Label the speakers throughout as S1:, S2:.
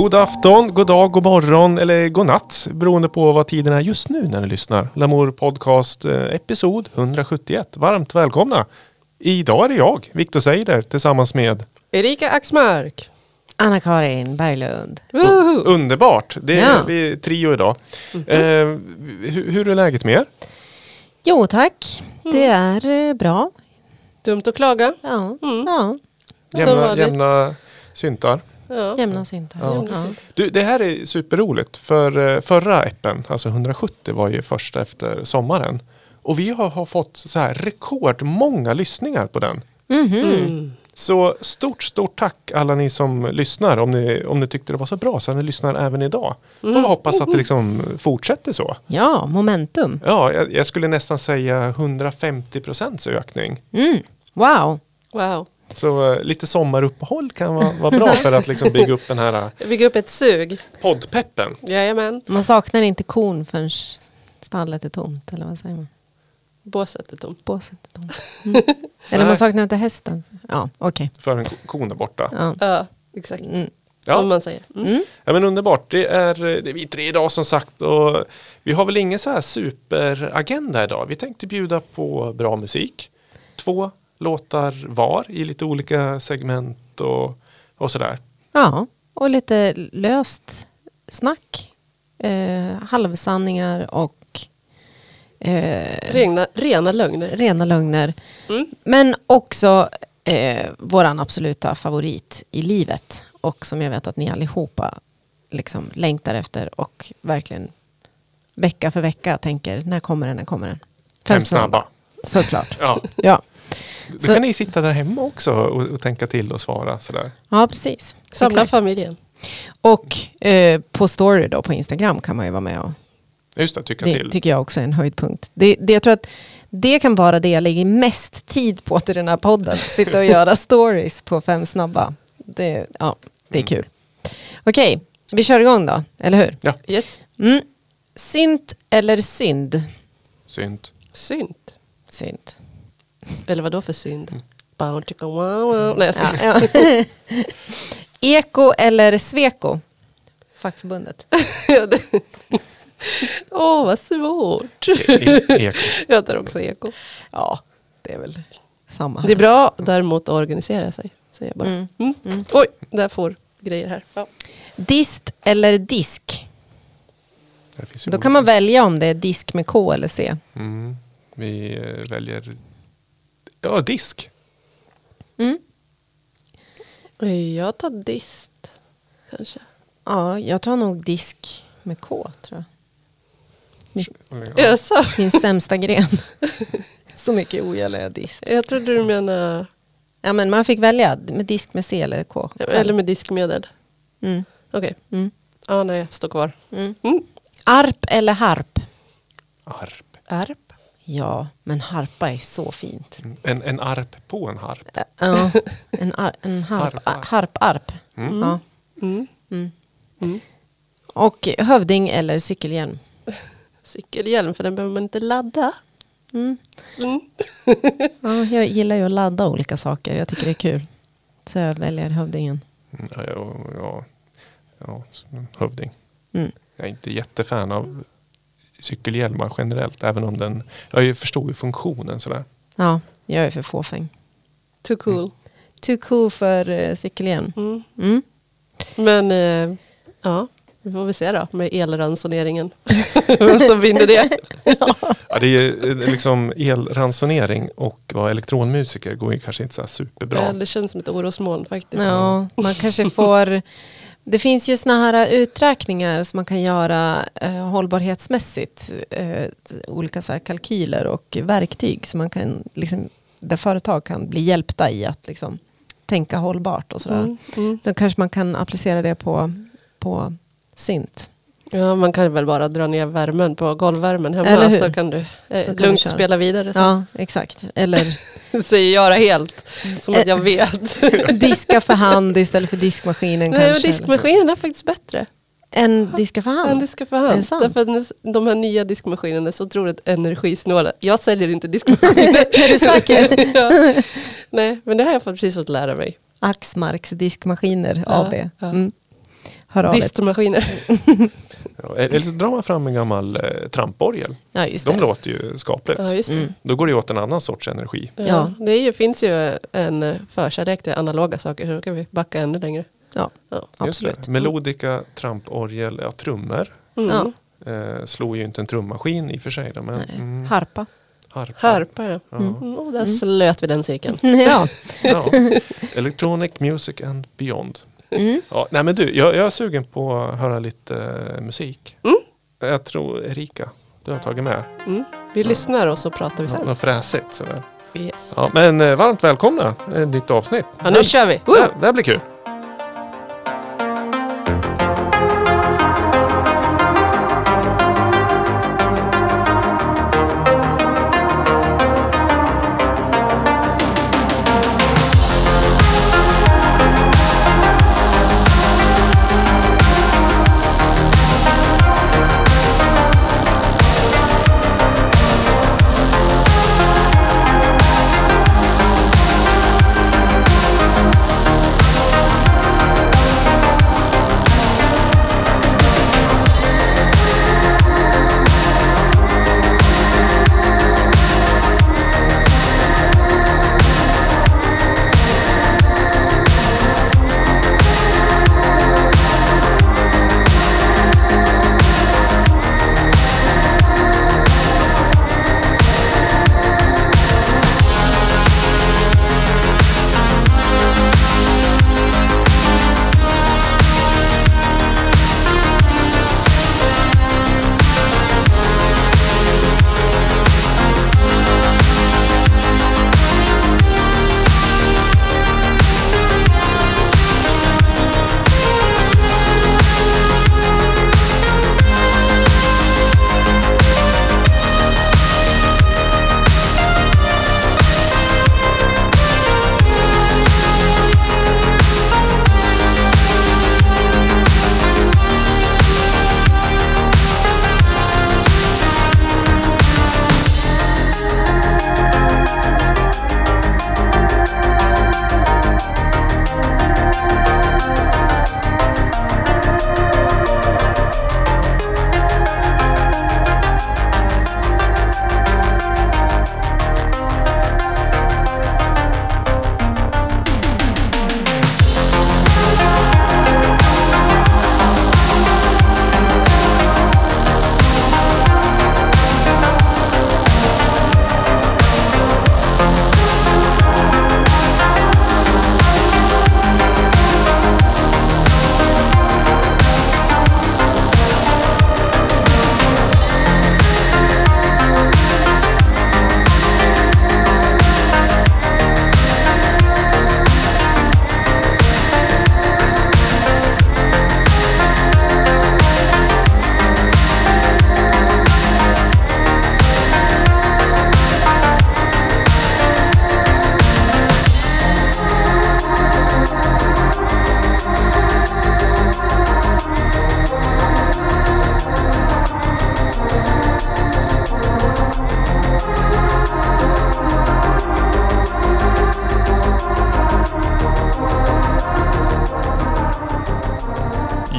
S1: God afton, god dag, god morgon eller god natt beroende på vad tiden är just nu när ni lyssnar. Lamour Podcast eh, episod 171. Varmt välkomna! Idag är det jag, Viktor Seider, tillsammans med
S2: Erika Axmark.
S3: Anna-Karin Berglund.
S2: Woho!
S1: Underbart! Det är
S3: Ja.
S1: vi är trio idag. Eh, hur, hur är läget med er?
S3: Jo tack, det är eh, bra.
S2: Dumt att klaga.
S3: Ja,
S2: Mm.
S3: ja.
S2: Som
S1: Jämna,
S2: vanligt.
S1: jämna syntar.
S2: Ja.
S3: jämna syntar.
S1: Ja. Du, det här är superroligt för eh, förra appen, alltså 170 var ju första efter sommaren. Och vi har, har fått så här rekordmånga lyssningar på den.
S3: Mhm.
S2: Mm.
S1: Så stort, stort tack alla ni som lyssnar om ni, om ni tyckte det var så bra så att ni lyssnar även idag. Får vi hoppas att det liksom fortsätter så.
S3: ja, momentum.
S1: Ja, jag, jag skulle nästan säga 150 procents ökning.
S3: Mm. Wow.
S2: Wow.
S1: Så eh, lite sommaruppehåll kan vara, vara bra för att liksom bygga upp den här eh,
S2: Bygga upp ett sug.
S1: poddpeppen.
S2: Jajamän.
S3: Man saknar inte kon förrän stallet är tomt. Eller vad säger man?
S2: Båset är tomt.
S3: Båset är tomt. Mm. Eller man saknar inte hästen. Ja, okej.
S1: För en ko- kon är borta.
S3: Ja.
S2: Ja, exakt.
S3: Mm.
S1: Ja.
S2: Som man säger. Mm.
S3: Mm.
S1: Ja, men underbart, det är, det är vi tre idag som sagt och vi har väl ingen så här superagenda idag. Vi tänkte bjuda på bra musik. Två låtar var i lite olika segment och, och sådär.
S3: ja, och lite löst snack. Eh, halvsanningar och eh,
S2: Rena, rena lögner.
S3: rena lögner.
S2: Mm.
S3: Men också eh, våran absoluta favorit i livet. Och som jag vet att ni allihopa liksom längtar efter och verkligen vecka för vecka tänker när kommer den, när kommer den?
S1: Fem snabba.
S3: Såklart.
S1: Ja,
S3: Ja.
S1: Då
S3: Så-
S1: kan ni sitta där hemma också och, och tänka till och svara sådär.
S3: ja, precis.
S2: Samla
S3: Exakt.
S2: familjen.
S3: Och eh, på story då på Instagram kan man ju vara med och
S1: Just det, tycka
S3: det
S1: till.
S3: tycker jag också är en höjdpunkt. Det, det, jag tror att det kan vara det jag lägger mest tid på till den här podden. Sitta och göra stories på fem snabba. Det, ja, det är
S1: Mm.
S3: kul. Okej, vi kör igång då, eller hur?
S2: Yes.
S3: Mm. Synt eller synd?
S1: Synd.
S2: Synd.
S3: Synd.
S2: Eller vad då för synd? Wow, wow. Nej, jag
S3: Ja, ja. Eko eller Sveko? Fackförbundet.
S2: Åh, vad svårt.
S1: E- eko.
S2: Jag tar också eko.
S3: Ja, det är väl samma.
S2: Det är bra däremot att organisera sig. Säger jag bara.
S3: Mm.
S2: Mm.
S3: Mm.
S2: Oj, där får grejer här. Ja.
S3: Dist eller disk? Då kan man välja om det är disk med K eller C.
S1: Mm. Vi eh, väljer ja, disk.
S3: Mm.
S2: Jag tar dist. Kanske.
S3: Ja, jag tar nog disk med K tror jag.
S1: Ja.
S2: Jag, sa,
S3: Min sämsta gren. Så mycket ogillar jag disk.
S2: jag trodde du menade
S3: Ja, men man fick välja med disk med C eller K.
S2: eller med diskmedel.
S3: Mm.
S2: Okej,
S3: Mm.
S2: ja nej, står kvar.
S3: Mm.
S2: Mm.
S3: Arp eller harp?
S1: Arp.
S2: Arp.
S3: Ja, men harpa är så fint.
S1: En, en arp på en harp.
S3: Ja, en, ar- en harp,
S1: Harp,
S3: harp, arp.
S1: Mm.
S3: Ja.
S2: Mm.
S3: Mm.
S2: Mm.
S3: Och hövding eller cykelhjälm?
S2: Cykelhjälm, för den behöver man inte ladda.
S3: Mm.
S2: Mm.
S3: Ja, jag gillar ju att ladda olika saker. Jag tycker det är kul. Så jag väljer hövdingen.
S1: Ja, ja, ja, ja, hövding.
S3: Mm.
S1: Jag är inte jättefan av cykelhjälmar generellt. Även om den, jag förstår ju funktionen sådär.
S3: Ja, jag är för fåfäng.
S2: Too cool.
S3: Too cool för uh, cykelhjälm.
S2: Mm.
S3: Mm.
S2: Men eh, ja, vi får väl se då med elransoneringen. Vem som vinner det.
S1: Ja, det är eh, liksom elransonering och vara elektronmusiker går ju kanske inte så superbra.
S2: Ja, det känns som ett orosmoln faktiskt.
S3: Ja, man kanske får... Det finns ju såna här uträkningar som man kan göra eh, hållbarhetsmässigt. Eh, olika så kalkyler och verktyg som man kan, liksom, där företag kan bli hjälpta i att liksom, tänka hållbart och sådär.
S2: Mm, mm.
S3: Då kanske man kan applicera det på, på synt.
S2: Ja, man kan väl bara dra ner värmen på golvvärmen hemma så kan du eh,
S3: Så kan
S2: lugnt
S3: du
S2: spela vidare. sen.
S3: Ja, exakt. Eller
S2: Säger det helt, som att
S3: Eh,
S2: jag vet.
S3: diska för hand istället för diskmaskinen
S2: Nej,
S3: kanske.
S2: diskmaskinen är faktiskt bättre
S3: En diska för
S2: än
S3: hand?
S2: diska för hand. Därför att de här nya diskmaskinerna är så otroligt energisnåla. Jag säljer inte diskmaskiner.
S3: Är du säker?
S2: ja. Nej, men det har jag precis fått lära mig.
S3: Axmarks diskmaskiner
S2: Ja,
S3: AB.
S2: ja.
S3: Mm. er.
S2: Distmaskiner.
S1: Ja, eller så drar man fram en gammal eh, tramporgel.
S3: Ja, just
S1: De
S3: det.
S1: låter ju skapligt.
S2: Ja, just det.
S3: Mm.
S1: Då går det åt en annan sorts energi.
S2: Ja.
S3: Ja.
S2: Det är ju, finns ju en eh, förkärlek till analoga saker så då kan vi backa ännu längre.
S3: Ja,
S2: Ja.
S3: Absolut.
S1: Melodika, tramporgel, ja trummor.
S2: Mm.
S3: Ja.
S1: Eh, slår ju inte en trummaskin i och för sig. Då, men, mm,
S3: Harpa.
S1: harpa.
S2: Harpa ja.
S1: Ja.
S2: Mm. Och där slöt vi den cirkeln.
S3: ja.
S1: Ja. Electronic music and beyond.
S3: Mm.
S1: Ja, nej men du, jag, jag är sugen på att höra lite eh, musik.
S2: Mm.
S1: Jag tror Erika, du har tagit med
S2: Mm. Vi lyssnar och så pratar vi sen.
S1: något fräsigt. Sådär.
S2: Yes.
S1: Ja, men eh, varmt välkomna, ett nytt avsnitt.
S2: Ja, nu kör vi!
S1: det, här- det här blir kul.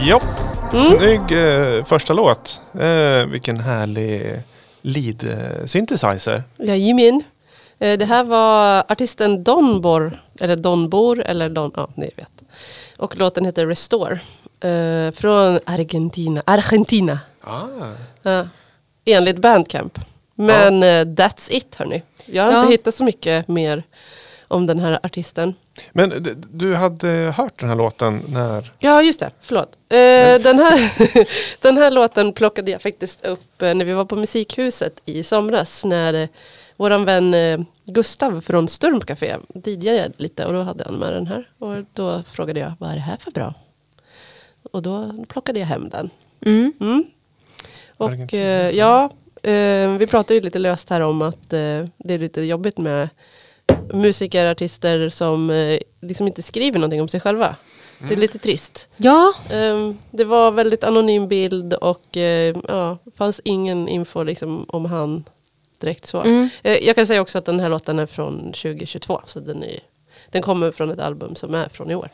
S1: Ja, snygg eh, första låt. Eh, vilken härlig lead eh, synthesizer.
S2: Jajamän. Eh, Det här var artisten Donbor, eller Donbor, eller Don, ja ni vet. Och låten heter Restore. Eh, från Argentina. Argentina.
S1: Ah.
S2: Ja. Enligt Bandcamp. Men eh, that's it hörni. Jag har
S3: Ja.
S2: inte hittat så mycket mer om den här artisten.
S1: Men du hade hört den här låten när?
S2: Ja, just det. Förlåt. Eh, den, här, den här låten plockade jag faktiskt upp eh, när vi var på Musikhuset i somras. När eh, våran vän Gustav från Sturmcafé DJade lite och då hade han med den här. Och då frågade jag, vad är det här för bra? Och då plockade jag hem den.
S3: Mm.
S2: Mm. Och eh, ja, eh, vi pratade ju lite löst här om att eh, det är lite jobbigt med musiker, artister som liksom inte skriver någonting om sig själva. Det är lite trist.
S3: Ja,
S2: Ehm, det var väldigt anonym bild och eh, ja, fanns ingen info liksom, om han direkt så.
S3: Mm.
S2: Eh, jag kan säga också att den här låten är från 2022. Så den, är, den kommer från ett album som är från i år.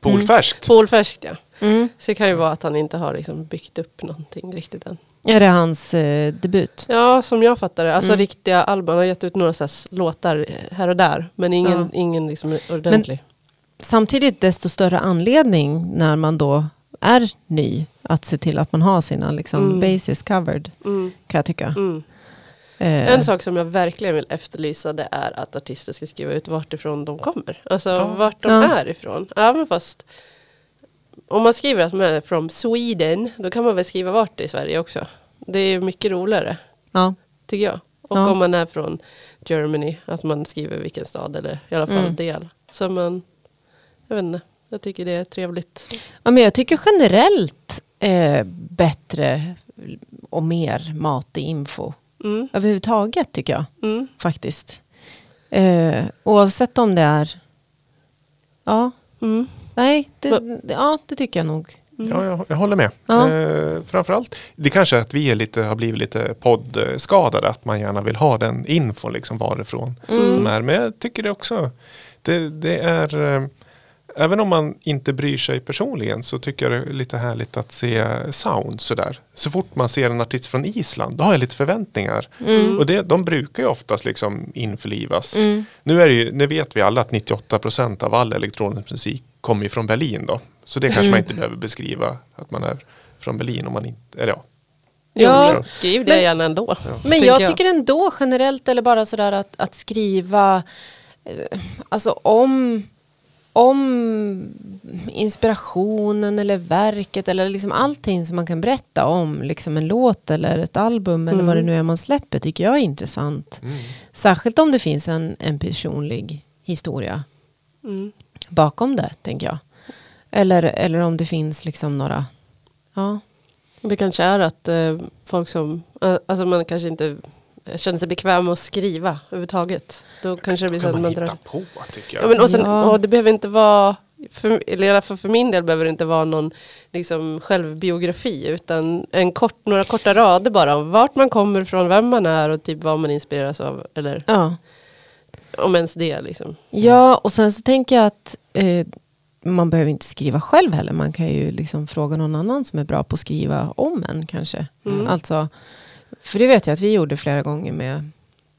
S1: Polfärskt.
S2: Polfärskt ja.
S3: Mm.
S2: Så det kan ju vara att han inte har liksom byggt upp någonting riktigt än.
S3: Är det hans eh, debut?
S2: Ja, som jag fattar det. Alltså
S3: Mm.
S2: riktiga album. Han har gett ut några så låtar här och där. Men ingen,
S3: Ja.
S2: ingen liksom ordentlig.
S3: Samtidigt desto större anledning när man då är ny att se till att man har sina liksom,
S2: Mm.
S3: bases covered
S2: Mm,
S3: kan jag tycka.
S2: mm.
S3: Eh,
S2: En sak som jag verkligen vill efterlysa det är att artister ska skriva ut vart ifrån de kommer. Alltså
S1: Ja.
S2: vart de
S3: Ja.
S2: är ifrån. Även fast om man skriver att man är från Sweden då kan man väl skriva vart i Sverige också. Det är mycket roligare
S3: ja.
S2: tycker jag. Och
S3: Ja.
S2: om man är från Germany att man skriver vilken stad eller i alla fall
S3: Mm.
S2: del. Så man, jag vet inte, jag tycker det är trevligt.
S3: Ja, men jag tycker generellt eh, bättre och mer matig info.
S2: Mm,
S3: Överhuvudtaget tycker jag
S2: mm,
S3: faktiskt. Eh, oavsett om det är... Ja,
S2: mm,
S3: nej, det, ja, det tycker jag nog.
S1: Ja, jag, jag håller med.
S3: Ja.
S1: Eh, framförallt, det kanske är att vi är lite, har blivit lite poddskadade. Att man gärna vill ha den infon liksom varifrån
S3: Mm.
S1: de är. Men jag tycker det också. Det, det är, eh, även om man inte bryr sig personligen så tycker jag det är lite härligt att se sound sådär. Så fort man ser en artist från Island då har jag lite förväntningar. Och det, de brukar ju oftast liksom införlivas.
S3: Mm.
S1: Nu, är det ju, nu vet vi alla att 98% av all elektronisk musik kommer ju från Berlin då. Så det kanske
S3: Mm.
S1: man inte behöver beskriva att man är från Berlin om man inte, eller ja.
S3: Ja,
S2: Skriv det
S3: Men-
S2: gärna ändå.
S3: Men jag
S2: jag.
S3: tycker ändå generellt, eller bara sådär att, att skriva, eh, alltså om, om inspirationen eller verket eller liksom allting som man kan berätta om, liksom en låt eller ett album eller vad det nu är man släpper, tycker jag är intressant.
S1: Mm.
S3: Särskilt om det finns en, en personlig historia
S2: Mm.
S3: bakom det, tänker jag. Eller, eller om det finns liksom några, ja.
S2: Det kanske är att eh, folk som, eh, alltså man kanske inte känner sig bekväm med att skriva överhuvudtaget. Då kanske det blir så
S1: kan
S2: att
S1: man
S2: man drar.
S1: på tycker jag.
S2: Ja, men och, sen,
S3: Ja.
S2: och det behöver inte vara, för, eller i alla fall för min del behöver det inte vara någon liksom, självbiografi utan en kort, några korta rader bara om vart man kommer ifrån, vem man är och typ vad man inspireras av. Eller
S3: ja.
S2: om ens det liksom.
S3: Ja, och sen så tänker jag att eh, man behöver inte skriva själv heller. Man kan ju liksom fråga någon annan som är bra på att skriva om en kanske.
S2: Mm.
S3: Alltså, för det vet jag att vi gjorde flera gånger med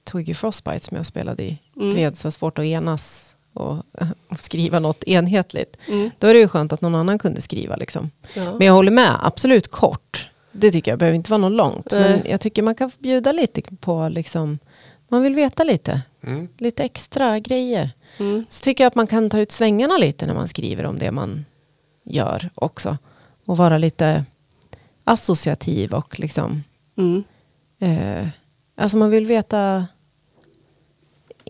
S3: Twiggy Frostbite som jag spelade i.
S2: Mm.
S3: Det är så svårt att enas och, och skriva något enhetligt.
S2: Mm.
S3: Då är det ju skönt att någon annan kunde skriva. Liksom.
S2: Ja.
S3: Men jag håller med, absolut kort. Det tycker jag, behöver inte vara något långt. Men
S2: Nej.
S3: jag tycker man kan bjuda lite på, liksom, man vill veta lite.
S1: Mm.
S3: Lite extra grejer.
S2: Mm.
S3: Så tycker jag att man kan ta ut svängarna lite när man skriver om det man gör också. Och vara lite associativ och liksom... Eh, alltså man vill veta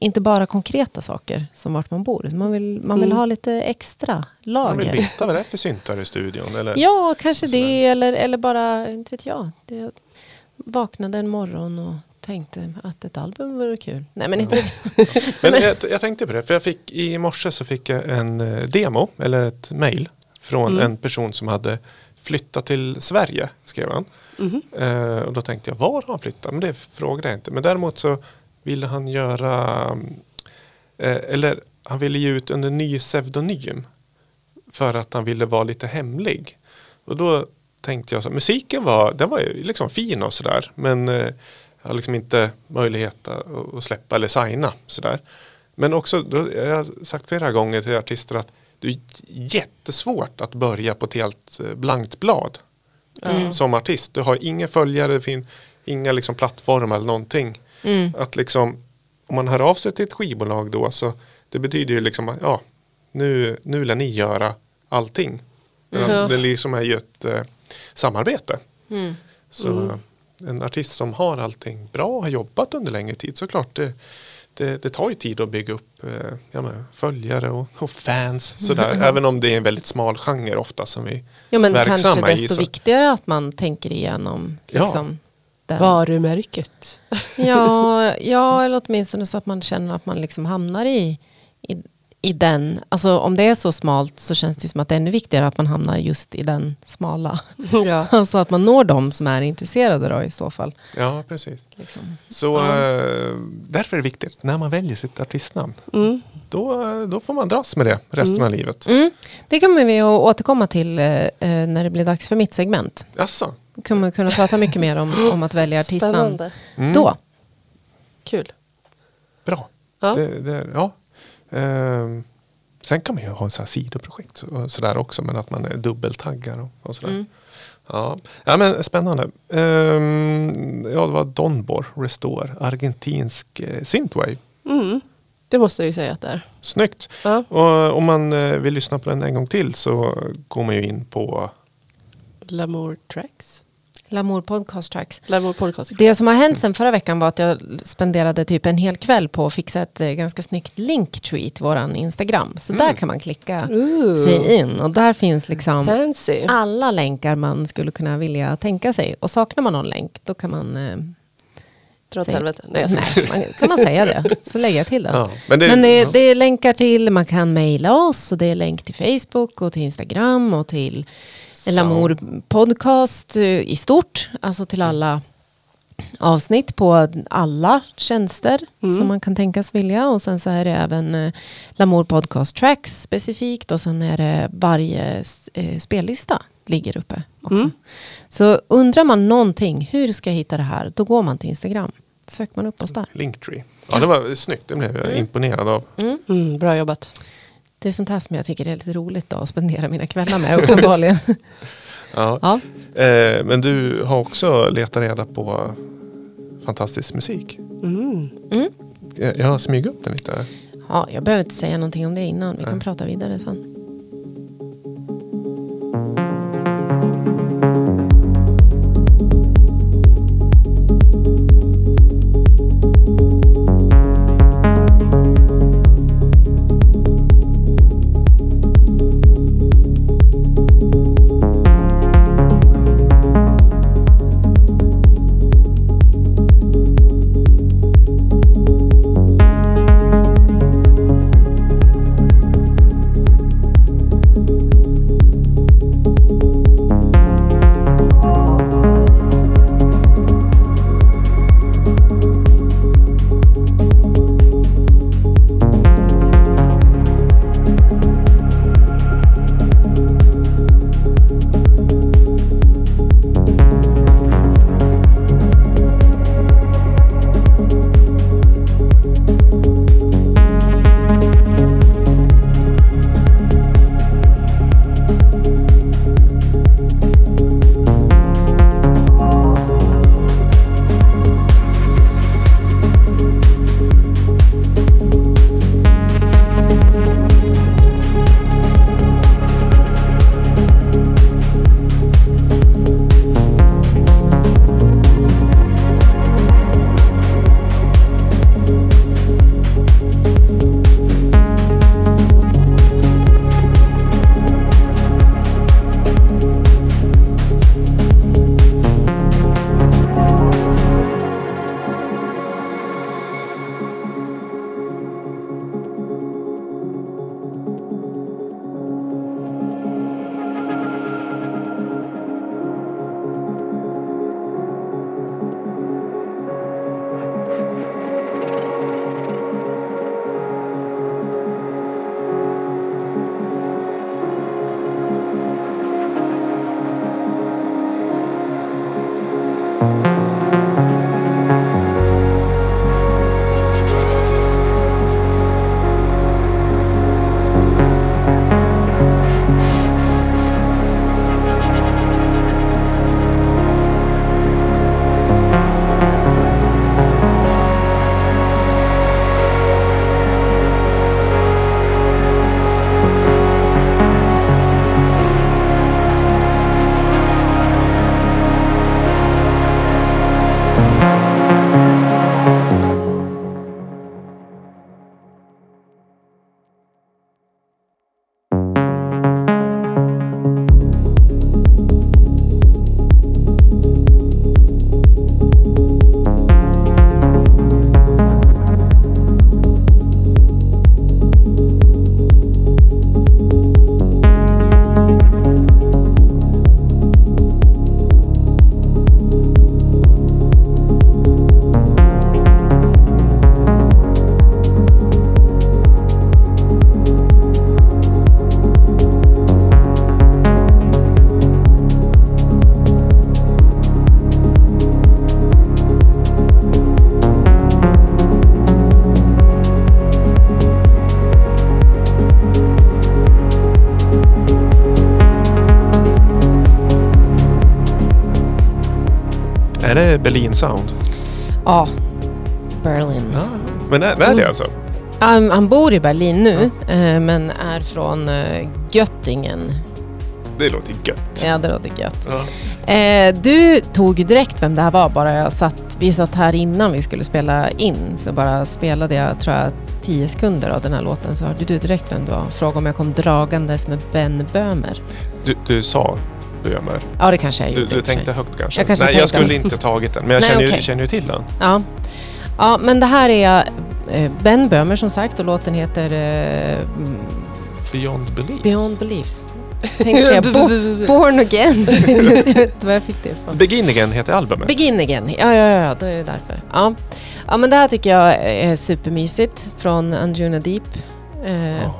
S3: inte bara konkreta saker som vart man bor. Man vill, man vill
S2: Mm.
S3: ha lite extra
S1: Man vill
S3: lager.
S1: veta vad det är för syntar i studion. Eller?
S3: Ja, kanske
S1: Sådär.
S3: det. Eller, eller bara, inte vet jag. Det, vaknade en morgon och tänkte att ett album vore kul. Nej men inte
S1: Men jag, jag tänkte på det, för jag fick, i morse så fick jag en eh, demo, eller ett mail, från
S2: Mm.
S1: en person som hade flyttat till Sverige, skrev han.
S2: Mm.
S1: Eh, och då tänkte jag, var har han flyttat? Men det frågade jag inte. Men däremot så ville han göra, eh, eller han ville ge ut under ny pseudonym. För att han ville vara lite hemlig. Och då tänkte jag så här, musiken var, den var ju liksom fin och sådär. Men eh, jag har liksom inte möjlighet att, släppa eller signa sådär. Men också, då, jag har sagt flera gånger till artister att det är jättesvårt att börja på ett helt eh, blankt blad.
S2: Mm.
S1: Som artist. Du har inga följare, det finns inga liksom plattformar eller någonting.
S3: Mm.
S1: Att liksom, om man hör av sig till ett skivbolag då så det betyder ju liksom att ja, nu, nu lär ni göra allting.
S2: Ja.
S1: Det liksom är ju ett eh, samarbete.
S3: Mm.
S1: Så
S2: Mm.
S1: en artist som har allting bra och har jobbat under längre tid såklart det, det, det tar ju tid att bygga upp eh, ja, men, följare och, och fans sådär. Även om det är en väldigt smal genre ofta som vi
S3: Ja men
S1: verksamma
S3: kanske
S1: i,
S3: desto
S1: så-
S3: viktigare att man tänker igenom
S1: Ja.
S3: liksom, den.
S2: Varumärket.
S3: Ja, ja, eller åtminstone så att man känner att man liksom hamnar i, i, i den. Alltså om det är så smalt så känns det som att det är ännu viktigare att man hamnar just i den smala.
S2: ja.
S3: Alltså att man når dem som är intresserade då i så fall.
S1: Ja, precis.
S3: Liksom.
S1: Så
S3: Ja.
S1: eh, därför är det viktigt när man väljer sitt artistnamn.
S2: Mm.
S1: då, då får man dras med det resten av livet.
S3: Mm. Det kommer vi att återkomma till eh, eh, när det blir dags för mitt segment.
S1: Jaså?
S3: Då kommer vi kunna prata mycket mer om, om att välja artistnamn
S2: Spännande.
S1: Mm.
S3: då.
S2: Kul.
S1: Bra.
S2: Ja.
S1: Det, det, ja. Ehm, sen kan man ju ha en sån här sidoprojekt så, sådär också. Men att man är dubbeltaggar och, och sådär.
S3: Mm.
S1: Ja. ja men spännande. Ehm, ja det var Donbor Restore. Argentinsk eh, synthwave.
S2: Mm. Det måste jag ju säga att det är.
S1: Snyggt.
S2: Ja.
S1: Och om man eh, vill lyssna på den en gång till så går man ju in på
S2: Lamour Tracks.
S3: Lamour Podcast Tracks.
S2: Lamour Podcast.
S3: Det som har hänt sen förra veckan var att jag spenderade typ en hel kväll på att fixa ett eh, ganska snyggt linktree till våran Instagram. Så där kan man klicka
S2: Ooh.
S3: sig in och där finns liksom
S2: Fancy.
S3: alla länkar man skulle kunna vilja tänka sig. Och saknar man någon länk då kan man... Eh,
S2: Dra åt helvete. Nej.
S3: Nej, man, kan man säga det så lägger jag till den.
S1: Ja, men det,
S3: Men det,
S1: ja.
S3: det är länkar till, man kan mejla oss och det är länk till Facebook och till Instagram och till Lamour podcast eh, i stort. Alltså till alla avsnitt på alla tjänster
S2: Mm.
S3: som man kan tänkas vilja. Och sen så är det även eh, Lamour podcast tracks specifikt och sen är det varje eh, spellista ligger uppe också.
S2: Mm.
S3: Så undrar man någonting, hur ska jag hitta det här? Då går man till Instagram. Söker man upp oss där.
S1: Linktree. Ja det var snyggt. Det blev jag imponerad av.
S2: Mm, bra jobbat.
S3: Det är sånt här som jag tycker är lite roligt då, att spendera mina kvällar med uppenbarligen.
S1: Ja.
S3: ja.
S1: Eh, men du har också letat reda på fantastisk musik.
S2: Mm.
S3: Mm.
S1: Jag jag har smugit upp den lite.
S3: ja, jag behöver inte säga någonting om det innan. Vi kan
S1: Nej.
S3: prata vidare sen.
S1: Berlin Sound?
S3: Ja, Berlin.
S1: Ja. Men är, är det alltså?
S3: Han, han bor i Berlin nu, eh, men är från eh, Göttingen.
S1: Det låter gött.
S3: Ja, det låter gött.
S1: Ja.
S3: Eh, du tog direkt vem det här var, bara jag satt, vi satt här innan vi skulle spela in, så bara spelade jag, tror jag, tio sekunder av den här låten, så hörde du direkt vem det var. Frågade om jag kom dragandes med Ben Böhmer.
S1: Du, du sa Böhmer.
S3: Ja, det kanske jag
S1: Du,
S3: gjorde.
S1: du
S3: sig.
S1: tänkte högt kanske?
S3: Jag kanske
S1: Nej, jag skulle inte tagit den. Men jag
S3: Nej,
S1: känner, ju, känner ju till den.
S3: Ja. ja, men det här är eh, Ben Böhmer som sagt och låten heter mm,
S1: Beyond Belief.
S3: Beyond Beliefs. Tänkte säga Bo- Born Again. jag vet inte var jag fick det ifrån.
S1: Begin Again heter albumet.
S3: Begin Again, ja, ja, ja, då är det därför. Ja. ja, men det här tycker jag är supermysigt från Anjuna Deep. Eh,
S1: Ja.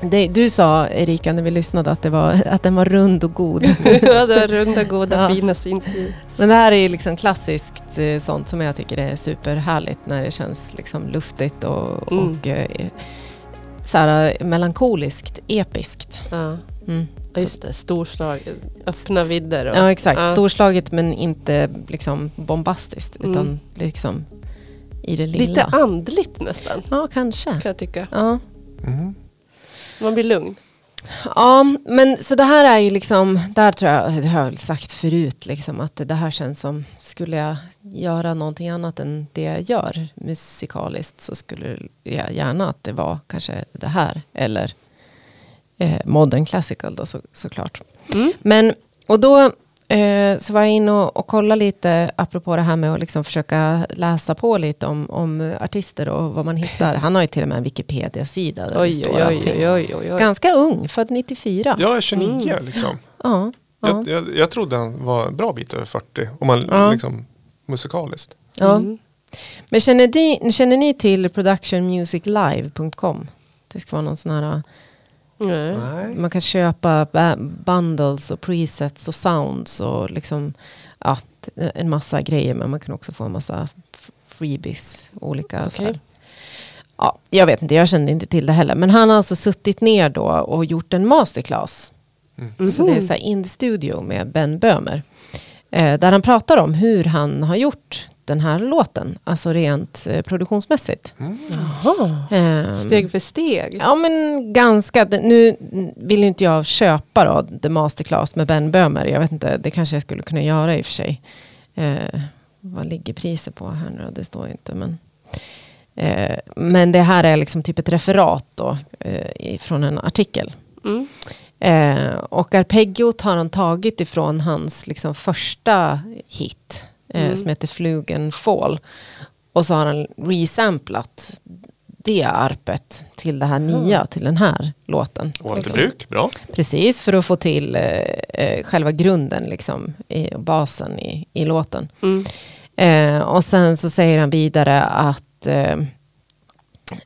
S3: Det, du sa Erika när vi lyssnade att, det var, att den var rund och god.
S2: ja, det var runda, goda,
S3: Ja.
S2: fina syntljud.
S3: Men det här är ju liksom klassiskt eh, sånt som jag tycker är superhärligt när det känns liksom luftigt och,
S2: Mm.
S3: och eh, så här, melankoliskt, episkt.
S2: Ja.
S3: Mm.
S2: Just det. Storslag, öppna vidder. Och,
S3: Ja exakt,
S2: Ja.
S3: storslaget men inte liksom bombastiskt
S2: Mm.
S3: utan liksom i det lilla.
S2: Lite andligt nästan,
S3: Ja, kanske.
S2: kan jag tycka.
S3: Ja.
S1: Mm.
S2: Man blir lugn.
S3: ja, men så det här är ju liksom, där tror jag, det har jag sagt förut, liksom, att det här känns som, skulle jag göra någonting annat än det jag gör musikaliskt så skulle jag gärna att det var kanske det här eller eh, modern classical då så, såklart.
S2: Mm.
S3: Men, och då eh, så var jag inne och, och kollade lite, apropå det här med att liksom försöka läsa på lite om, om artister och vad man hittar. Han har ju till och med en Wikipedia-sida där
S2: Oj,
S3: står
S2: oj, oj, oj, oj, oj.
S3: Ganska ung, född 94.
S1: Jag är 29 liksom.
S3: Ja, ja,
S1: Jag, jag, jag trodde han var en bra bit över 40. Om man
S3: Ja.
S1: liksom musikaliskt.
S3: ja.
S2: Mm.
S3: Men känner ni, känner ni till productionmusiclive.com? Det ska vara någon sån här,
S2: Nej.
S1: Nej.
S3: man kan köpa ba- bundles och presets och sounds och liksom, ja, en massa grejer. Men man kan också få en massa freebies, olika här. Ja, jag vet inte, jag kände inte till det heller. Men han har alltså suttit ner då och gjort en masterclass. Så det är så in studio med Ben Böhmer. Eh, där han pratar om hur han har gjort den här låten. Alltså rent eh, produktionsmässigt.
S2: Jaha.
S3: Ehm,
S2: Steg för steg.
S3: Ja men ganska. Nu vill ju inte jag köpa då The Masterclass med Ben Böhmer. Jag vet inte, det kanske jag skulle kunna göra i och för sig. Eh, vad ligger priset på här nu? Det står inte. Men, eh, men det här är liksom typ ett referat då, eh, från en artikel.
S2: Mm.
S3: Eh, och arpeggiot har han tagit ifrån hans liksom, första hit. Eh,
S2: Mm.
S3: Som heter Flugen Fall. Och så har han resamplat det arpet till det här nya, till den här låten.
S1: Återbruk, bra.
S3: Precis, för att få till eh, eh, själva grunden, liksom, i, basen i, i låten.
S2: Mm.
S3: Eh, och sen så säger han vidare att eh,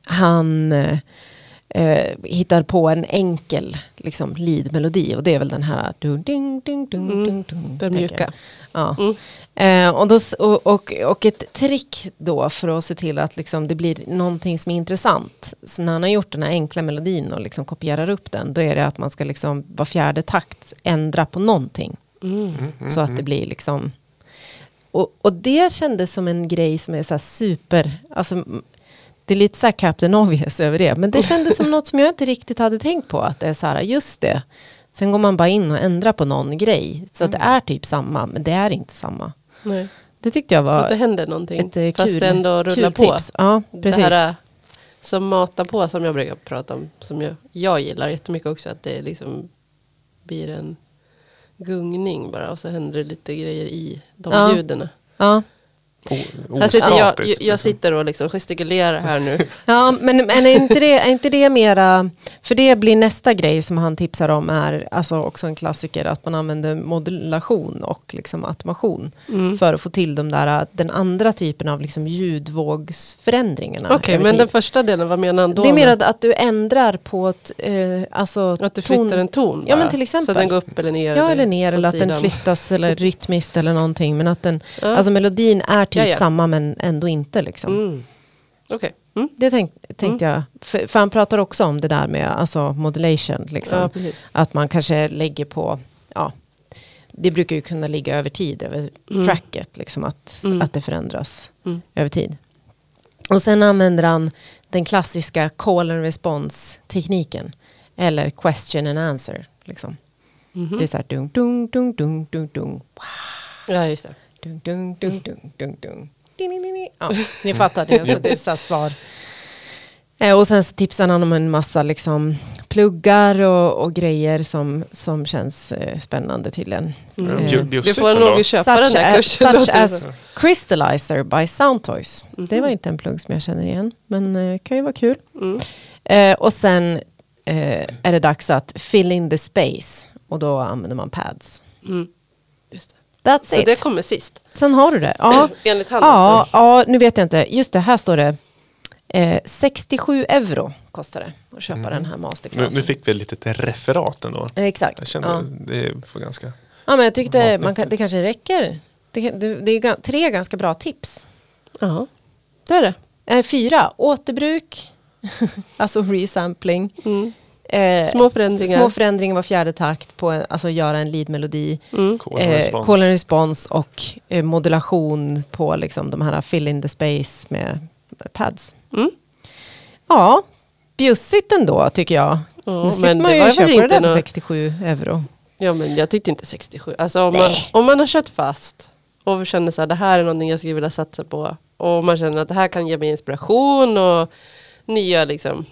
S3: han eh, eh, hittar på en enkel liksom, lead-melodi. Och det är väl den här... Du, ding, ding, ding,
S2: Mm,
S3: ding, ding,
S2: Den mjuka.
S3: Ja.
S2: Mm.
S3: Eh, och, då, och, och, och ett trick då för att se till att liksom det blir någonting som är intressant. Så när han har gjort den här enkla melodin och liksom kopierar upp den, då är det att man ska liksom var fjärde takt ändra på någonting.
S2: Mm.
S3: Så att det blir liksom... Och, och det kändes som en grej som är så här super... Alltså, det är lite så här Captain Obvious över det. Men det kändes som något som jag inte riktigt hade tänkt på. Att det är så här, just det. Sen går man bara in och ändrar på någon grej. Så att det är typ samma, men det är inte samma.
S2: Nej.
S3: Det tyckte jag
S2: Att det
S3: var
S2: händer någonting.
S3: ett eh,
S2: fast
S3: kul,
S2: det ändå rullar på.
S3: tips. Ja, precis.
S2: Det här eh, som matar på som jag brukar prata om. Som jag, jag gillar jättemycket också. Att det liksom blir en gungning bara. Och så händer det lite grejer i de
S3: Ja.
S2: ljuden.
S3: ja.
S2: Sitter jag, jag,
S1: liksom.
S2: sitter och liksom gestikulerar här nu.
S3: ja, men, men är, inte det, är inte det mera... För det blir nästa grej som han tipsar om är alltså också en klassiker. Att man använder modulation och liksom automation.
S2: Mm.
S3: För att få till de där, den andra typen av liksom ljudvågsförändringarna.
S2: Okej,
S3: över
S2: men
S3: tid.
S2: den första delen, vad menar han då?
S3: det är mer att, att du ändrar på ett, eh, alltså
S2: att du flyttar en ton
S3: Ja,
S2: bara,
S3: men till exempel.
S2: Så att den går upp eller ner.
S3: Ja, eller ner eller att den
S2: sidan.
S3: flyttas eller rytmiskt eller någonting. Men att den,
S2: Ja.
S3: alltså melodin är typ
S2: Ja, ja.
S3: samma men ändå inte liksom.
S2: Mm. Okej. Mm.
S3: Det tänk, tänkte jag. För, för han pratar också om det där med alltså modulation. Liksom.
S2: Ja.
S3: Att man kanske lägger på, ja, det brukar ju kunna ligga över tid, över
S2: Mm.
S3: tracket, liksom att,
S2: Mm.
S3: att det förändras
S2: Mm.
S3: över tid. Och sen använder han den klassiska call and response tekniken. Eller question and answer. Liksom.
S2: Mhm.
S3: Det är så här dung, dung, dung, dung, dung, dung.
S2: Ja, just det.
S3: Dung, dung. Ding, ding, ding, ding. Ja, ni fattar det, så det är så här svar. Eh, Och sen så tipsar han om en massa liksom, pluggar och, och grejer som, som känns eh, spännande tydligen.
S2: Mm.
S3: Eh,
S2: Du får nog köpa den
S3: Such
S2: här
S3: as,
S2: kursen.
S3: such
S2: det
S3: as. Crystallizer by Soundtoys. Det
S2: Mhm.
S3: var inte en plugg som jag känner igen, men eh, kan ju vara kul.
S2: Mm.
S3: Eh, och sen är det dags att fill in the space och då använder man pads.
S2: Mm.
S3: That's
S2: Så
S3: it.
S2: det kommer sist.
S3: Sen har du det. Ja,
S2: Enligt han
S3: ja,
S2: alltså.
S3: ja, nu vet jag inte. Just det, här står det eh, 67 euro kostar det att köpa den här
S1: Nu,
S3: masterclassen.
S1: nu fick vi ett litet referat ändå.
S3: Eh, Exakt.
S1: Jag kände
S3: ja.
S1: det var ganska...
S3: ja, men jag tyckte man kan, det kanske räcker. Det, det, är tre ganska bra tips.
S2: Ja, det är det.
S3: Eh, fyra, återbruk, alltså resampling.
S2: Mm.
S3: Eh,
S2: Små förändringar.
S3: Små förändringar var fjärde takt på en, alltså göra en lead-melodi.
S2: Mm.
S1: Call and
S3: Eh,
S1: response.
S3: call and response och eh, modulation på liksom de här fill in the space med pads.
S2: Mm.
S3: Ja, bjussigt ändå tycker jag.
S2: Ja,
S3: nu slipper
S2: men
S3: man ju köpa det
S2: inte
S3: där för
S2: nå-
S3: 67 euro.
S2: Ja men jag tyckte inte 67. Alltså om man, om man har kört fast och känner så här, det här är någonting jag skulle vilja satsa på. Och man känner att det här kan ge mig inspiration och nya liksom.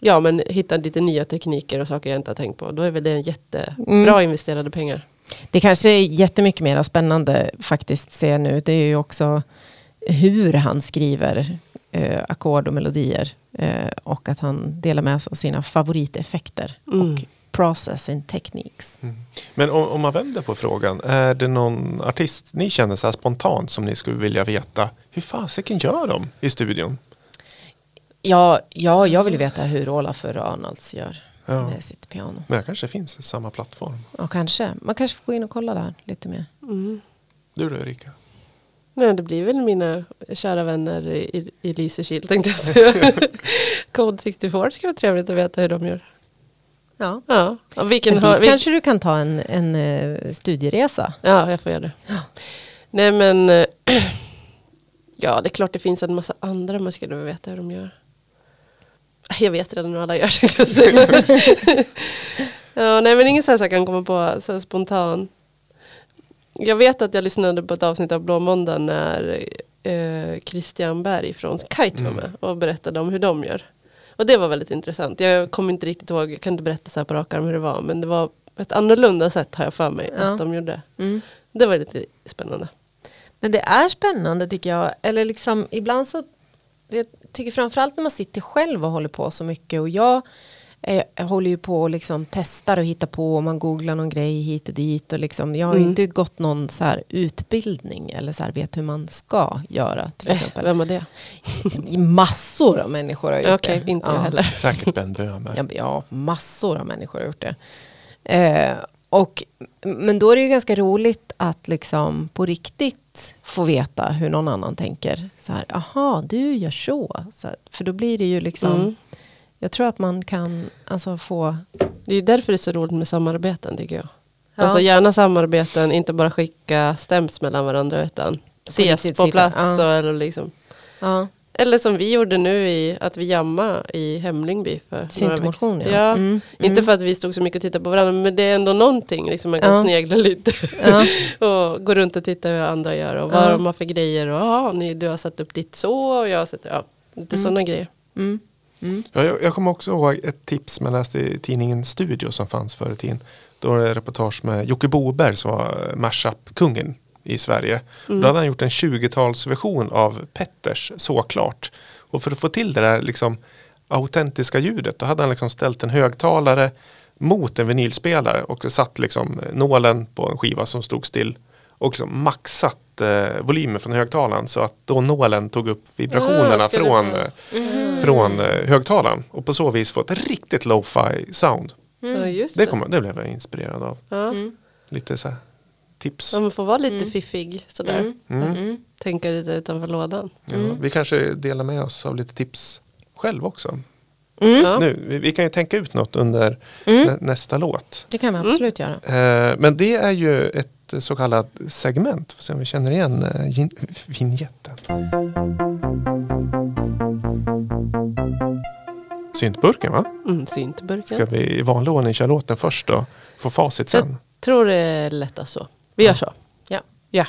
S2: Ja men hitta lite nya tekniker och saker jag inte har tänkt på. Då är väl det en jättebra
S3: Mm.
S2: investerade pengar.
S3: Det kanske är jättemycket mer spännande faktiskt ser nu. Det är ju också hur han skriver eh, ackord och melodier. Eh, och att han delar med sig av sina favoriteffekter
S2: Mm.
S3: och processing techniques.
S1: Men om, om man vänder på frågan, är det någon artist ni känner så här spontant som ni skulle vilja veta hur fasiken gör de i studion?
S3: Ja, ja, jag vill veta hur Olaf Arnalds gör
S1: Ja.
S3: med sitt piano.
S1: Men det kanske finns samma plattform.
S3: Ja, kanske. Man kanske får gå in och kolla där lite mer.
S2: Mm.
S1: Du då Erika?
S2: Nej, det blir väl mina kära vänner i, i Lysekil tänkte jag säga. Code 64 ska vara trevligt att veta hur de gör.
S3: Ja.
S2: Ja, och vilken har,
S3: dit
S2: vil,
S3: kanske du kan ta en, en eh, studieresa.
S2: Ja, jag får göra det. Nej men, ja det är klart det finns en massa andra man skulle vilja veta hur de gör. Jag vet redan hur alla gör. tänkte jag säga. ja, nej men ingen så här som jag kan komma på så spontan. Jag vet att jag lyssnade på ett avsnitt av Blå måndag när eh, Christian Berg från Kite var
S1: Mm.
S2: med och berättade om hur de gör. Och det var väldigt intressant. Jag kommer inte riktigt ihåg, jag kan inte berätta så här på rak arm hur det var. Men det var ett annorlunda sätt har jag för mig
S3: Ja.
S2: att de gjorde.
S3: Mm.
S2: Det var lite spännande.
S3: Men det är spännande tycker jag. Eller liksom ibland så, jag tycker framförallt när man sitter själv och håller på så mycket. Och jag, eh, jag håller ju på och liksom testar och hittar på. Och man googlar någon grej hit och dit. Och liksom, jag har ju
S2: Mm.
S3: inte gått någon så här utbildning. Eller så här vet hur man ska göra till
S2: Eh,
S3: exempel.
S2: vem var det?
S3: Massor av människor har gjort
S2: Okej,
S3: det.
S2: inte
S3: Ja.
S2: jag heller.
S1: Säkert Ben Böhmer.
S3: Ja, ja, massor av människor har gjort det. Eh, och, men då är det ju ganska roligt att liksom på riktigt få veta hur någon annan tänker. Så här, aha, du gör så. så här, för då blir det ju liksom,
S2: Mm.
S3: jag tror att man kan alltså få,
S2: Det är ju därför det är så roligt med samarbeten tycker jag.
S3: Ja.
S2: Alltså gärna samarbeten, inte bara skicka stäms mellan varandra utan ses på plats.
S3: ja.
S2: Och, eller, liksom.
S3: ja,
S2: eller som vi gjorde nu i att vi jamma i Hemlingby för några
S3: Syntmotion, ja.
S2: ja.
S3: Mm,
S2: Inte
S3: mm.
S2: för att vi stod så mycket och tittade på varandra men det är ändå någonting liksom man kan
S3: Ja.
S2: snegla lite.
S3: ja,
S2: och gå runt och titta hur andra gör och vad
S3: Ja.
S2: de har för grejer. Och, ja, ni, du har satt upp ditt så och jag har satt, ja, lite
S3: Mm.
S2: sådana grejer.
S3: mm, mm,
S1: Ja, jag, jag kommer också ihåg ett tips man läste i tidningen Studio som fanns förr i tiden. Då var det reportage med Jocke Boberg som var mashup-kungen i Sverige.
S2: Mm.
S1: Då hade han gjort en 20-talsversion av Petters Såklart. Och för att få till det där liksom autentiska ljudet då hade han liksom ställt en högtalare mot en vinylspelare och satt liksom nålen på en skiva som stod still och liksom maxat eh, volymen från högtalaren så att då nålen tog upp vibrationerna
S2: Ah,
S1: från, eh, från eh, högtalaren och på så vis få ett riktigt lo-fi sound.
S2: Ja, just
S1: Det,
S2: det.
S1: kom, det blev jag inspirerad av.
S2: Ja.
S3: mm,
S1: Lite så här tips.
S2: Ja, man får vara lite
S3: Mm.
S2: fiffig sådär.
S3: mm,
S1: Mm.
S3: mm.
S2: Tänka lite utanför lådan.
S1: Ja, vi kanske delar med oss av lite tips själv också.
S4: Ja.
S1: Nu, vi, vi kan ju tänka ut något under
S3: Mm.
S1: nä, nästa låt.
S3: Det kan vi absolut göra.
S1: Eh, men det är ju ett så kallat segment, får se om vi känner igen eh, gin- vignetten. Syntburken va?
S4: Mm, syntburken.
S1: Ska vi i vanlig ordning köra låten först då? Få facit
S4: Jag
S1: sen.
S4: tror det är lättast så. Vi gör så.
S3: Ja.
S4: Ja.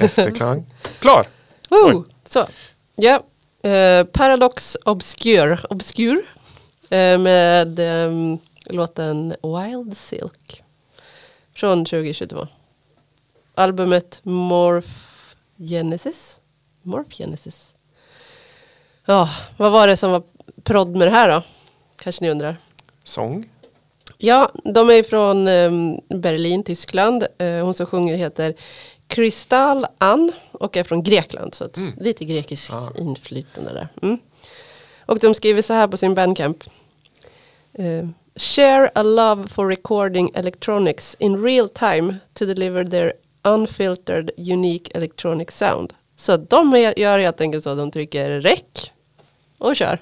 S1: Efterklang. Klar!
S4: Woo! Så. Ja. Eh, Paradox Obscure. Obscure. Eh, med ehm, låten Wild Silk. Från 2022. Albumet Morph Genesis. Morph Genesis. Ja, vad var det som var prodd med det här då? Kanske ni undrar.
S1: Sång.
S4: Ja, de är från ehm, Berlin, Tyskland. Eh, hon som sjunger heter Kristal Ann och är från Grekland. Så att lite grekiskt
S1: Ah.
S4: inflytande där. Mm. Och de skriver så här på sin bandcamp. Eh, Share a love for recording electronics in real time to deliver their unfiltered unique electronic sound. Så de gör helt enkelt så att de trycker rec och kör.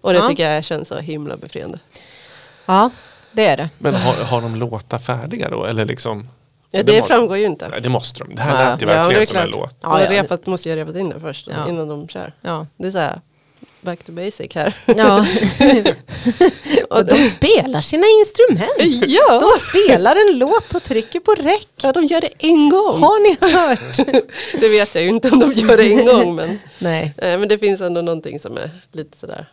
S2: Och det
S3: Ja.
S2: tycker jag känns så himla befriande.
S3: Ja, det är det.
S1: Men har, har de låtar färdiga då? Eller liksom,
S2: Ja, det
S1: måste-
S2: framgår ju inte.
S1: Nej, det måste de. Det här
S3: Ja.
S1: lät ju
S2: Ja,
S1: verkligen
S2: det är
S1: som en låt.
S3: Ja,
S2: Ja,
S3: ja, det-
S2: repat, måste ju ha repat in det först
S3: Ja.
S2: innan de kör.
S3: Ja.
S2: Det är så här, back to basic här.
S3: Ja. och de spelar sina instrument.
S2: ja.
S3: De spelar en låt och trycker på räck.
S2: ja, de gör det en gång.
S3: Har ni hört?
S2: Det vet jag ju inte om de gör det en gång. Men,
S3: Nej.
S2: eh, men det finns ändå någonting som är lite sådär.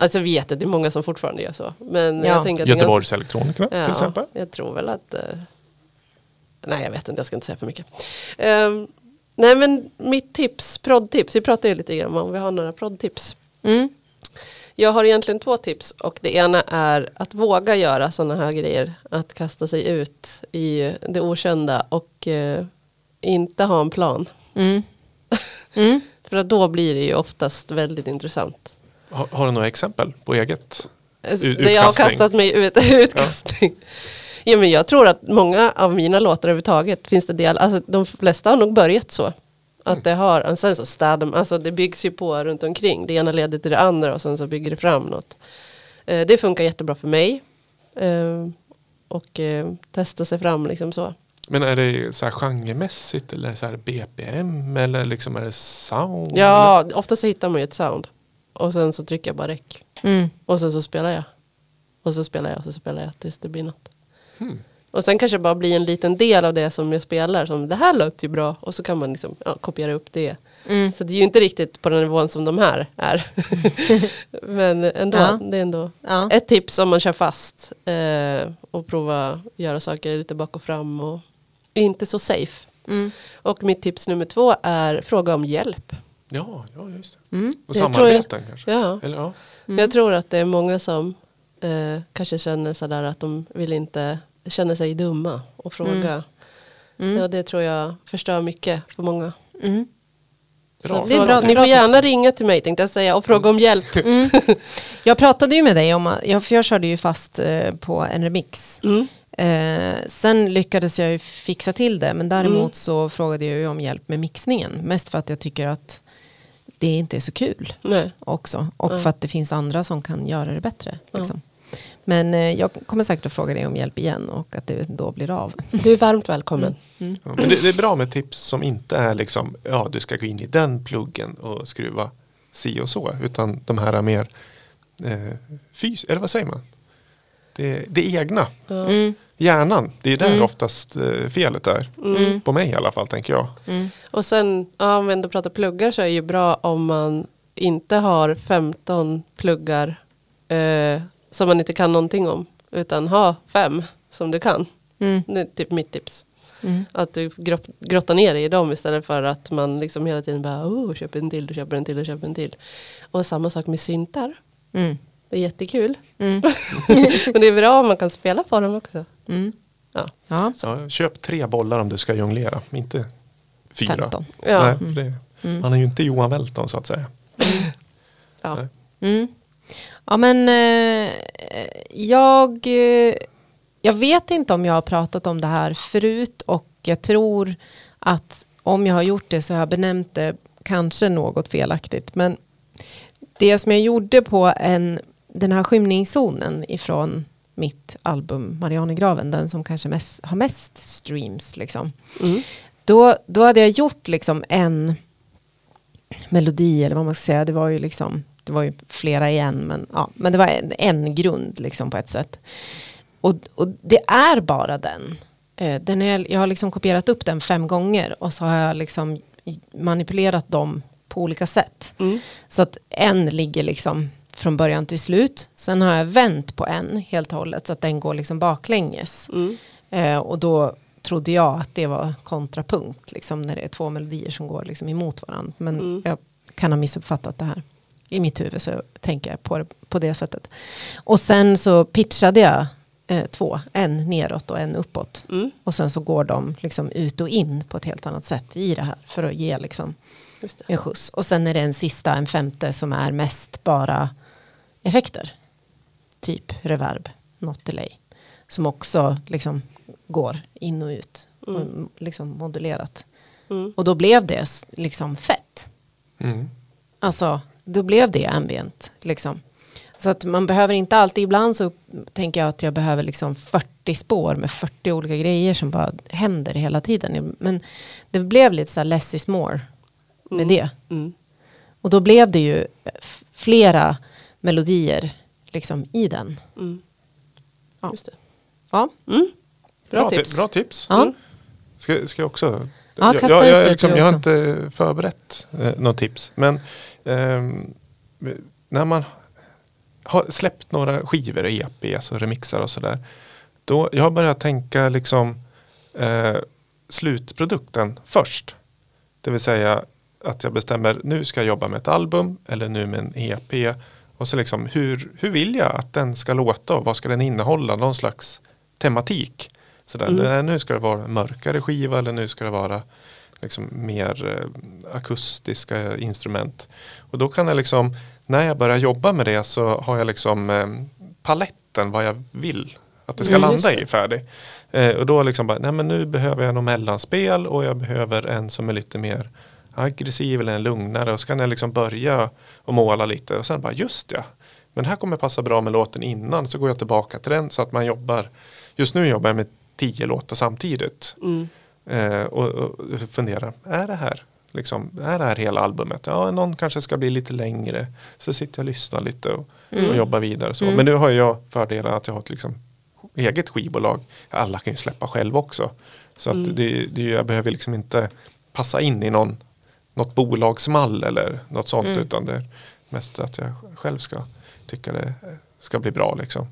S2: Alltså jag vet att det är många som fortfarande gör så. Men
S3: Ja.
S2: jag tänker att det
S1: Göteborgs elektronika
S2: Ja,
S1: till exempel.
S2: Jag tror väl att... eh, nej, jag vet inte. Jag ska inte säga för mycket. Ehm, nej, men mitt tips, proddtips. Vi pratade ju lite grann om vi har några proddtips.
S3: Mm.
S2: Jag har egentligen två tips och det ena är att våga göra sådana här grejer. Att kasta sig ut i det okända och eh, inte ha en plan.
S3: Mm. Mm.
S2: För att då blir det ju oftast väldigt intressant.
S1: Har, har du några exempel på eget?
S2: Alltså,
S1: Ut-
S2: Där jag har
S1: utkastning.
S2: kastat mig ut, utkastning. Ja. Men jag tror att många av mina låtar överhuvudtaget finns det del, alltså de flesta har nog börjat så. Att det har, och sen så städar alltså det byggs ju på runt omkring. Det ena leder till det andra och sen så bygger det fram något. Eh, det funkar jättebra för mig. Eh, och eh, testa sig fram liksom så.
S1: Men är det så här genremässigt eller så här BPM eller liksom är det sound?
S2: Ja, ofta så hittar man ju ett sound. Och sen så trycker jag bara räck.
S3: Mm.
S2: Och sen så spelar jag. Och så spelar jag och så spelar jag tills det blir något.
S1: Hmm.
S2: Och sen kanske bara bli en liten del av det som jag spelar. Som det här låter ju bra. Och så kan man liksom, ja, kopiera upp det.
S3: Mm.
S2: Så det är ju inte riktigt på den nivån som de här är. Men ändå,
S3: Ja.
S2: det är ändå
S3: Ja.
S2: ett tips om man kör fast. Eh, och prova göra saker lite bak och fram. Och inte så safe.
S3: Mm.
S2: Och mitt tips nummer två är fråga om hjälp.
S1: Ja, ja just det.
S3: Mm.
S1: Och
S2: Jag
S1: samarbeten kanske?
S2: Ja.
S1: Eller, ja.
S2: Jag tror att det är många som eh, kanske känner sådär att de vill inte känna sig dumma och fråga.
S3: Mm.
S2: Ja, det tror jag förstör mycket för många.
S3: Mm.
S1: Bra.
S2: Så
S3: Det är
S2: fråga-
S3: bra-
S2: ni får gärna
S3: tips.
S2: ringa till mig tänkte jag säga och fråga om hjälp.
S3: Mm. Jag pratade ju med dig om, att- jag, för jag körde ju fast eh, på en remix.
S2: Mm.
S3: Eh, sen lyckades jag ju fixa till det, men däremot
S2: Mm.
S3: så frågade jag ju om hjälp med mixningen. Mest för att jag tycker att det inte är så kul
S2: Nej.
S3: också. Och för att det finns andra som kan göra det bättre. Liksom. Men eh, jag kommer säkert att fråga dig om hjälp igen och att det då blir av.
S2: Du är varmt välkommen.
S1: Ja, men det, det är bra med tips som inte är liksom, ja du ska gå in i den pluggen och skruva si och så. Utan de här är mer eh, fys, eller vad säger man? Det, det egna,
S3: Mm.
S1: hjärnan. Det är där
S3: Mm.
S1: oftast eh, felet är.
S2: Mm.
S1: På mig i alla fall tänker jag.
S3: Mm.
S2: Och sen, ja, om vi ändå pratar pluggar så är det ju bra om man inte har 15 pluggar eh, som man inte kan någonting om. Utan ha fem som du kan.
S3: Mm.
S2: Det är typ mitt tips.
S3: Mm.
S2: Att du grott, grottar ner dig i dem istället för att man liksom hela tiden bara oh, köper en till, du köper en till, du köper en till. Och samma sak med syntar.
S3: Mm.
S2: Det är jättekul.
S3: Mm.
S2: Men det är bra om man kan spela på dem också.
S3: Mm.
S2: Ja.
S3: Ja,
S1: Ja, köp tre bollar om du ska jonglera, inte fyra.
S3: 15.
S2: Ja.
S1: Nej, för det, Han är ju inte Johan Welton så att säga.
S2: Ja.
S3: Ja men eh, jag, eh, jag vet inte om jag har pratat om det här förut och jag tror att om jag har gjort det så har jag benämnt det kanske något felaktigt. Men det som jag gjorde på en, den här skymningszonen ifrån mitt album Marianegraven, den som kanske mest, har mest streams liksom.
S2: Mm.
S3: Då, då hade jag gjort liksom en melodi eller vad man ska säga. Det var ju liksom, det var ju flera igen men, ja, men det var en, en grund liksom på ett sätt. Och, och det är bara den. Eh, den är, jag har liksom kopierat upp den fem gånger och så har jag liksom manipulerat dem på olika sätt.
S2: Mm.
S3: Så att en ligger liksom från början till slut. Sen har jag vänt på en helt och hållet så att den går liksom baklänges.
S2: Mm.
S3: Eh, och då trodde jag att det var kontrapunkt, liksom, när det är två melodier som går liksom emot varandra. Men
S2: Mm.
S3: jag kan ha missuppfattat det här. I mitt huvud så tänker jag på det på det sättet. Och sen så pitchade jag eh, två, en neråt och en uppåt.
S2: Mm.
S3: Och sen så går de liksom ut och in på ett helt annat sätt i det här för att ge liksom
S2: Just det.
S3: en skjuts. Och sen är det en sista, en femte som är mest bara effekter. Typ reverb, not delay. Som också liksom går in och ut. Och liksom modulerat.
S2: Mm.
S3: Och då blev det liksom fett.
S1: Mm.
S3: Alltså, då blev det ambient. Liksom. Så att man behöver inte alltid, ibland så tänker jag att jag behöver liksom 40 spår med 40 olika grejer som bara händer hela tiden. Men det blev lite så här less is more med det.
S2: Mm.
S3: Och då blev det ju flera melodier liksom i den.
S2: Mm.
S3: Ja.
S2: Just det.
S3: Ja,
S2: Mm. Bra,
S1: ti-
S2: tips.
S1: Bra tips.
S3: ja.
S1: Ska, ska jag också?
S3: Ja,
S1: jag, jag, jag, liksom, jag har inte förberett eh, något tips. Men när man har släppt några skivor, EPs och remixar och sådär. Då jag har börjat tänka liksom eh, slutprodukten först. Det vill säga att jag bestämmer nu ska jag jobba med ett album eller nu med en EP. Och så liksom hur, hur vill jag att den ska låta och vad ska den innehålla? Någon slags tematik. Sådär.
S2: Mm.
S1: Nu ska det vara en mörkare skiva eller nu ska det vara liksom mer eh, akustiska instrument. Och då kan jag liksom, när jag börjar jobba med det så har jag liksom eh, paletten vad jag vill att det ska
S2: Mm,
S1: landa
S2: det.
S1: i färdig. Eh, och då liksom bara, nej men nu behöver jag något mellanspel och jag behöver en som är lite mer aggressiv eller en lugnare och så kan jag liksom börja och måla lite och sen bara just ja, men här kommer passa bra med låten innan så går jag tillbaka till den så att man jobbar, just nu jobbar jag med tio låtar samtidigt
S2: Mm.
S1: Eh, och, och funderar, är det här liksom, är det här hela albumet? Ja, någon kanske ska bli lite längre så sitter jag och lyssnar lite och, och jobbar vidare så. Men nu har jag fördelen att jag har ett liksom eget skivbolag. Alla kan ju släppa själv också. Så att det, det, jag behöver liksom inte passa in i någon, något bolagsmall eller något sånt utan det är mest att jag själv ska tycka det ska bli bra. Liksom.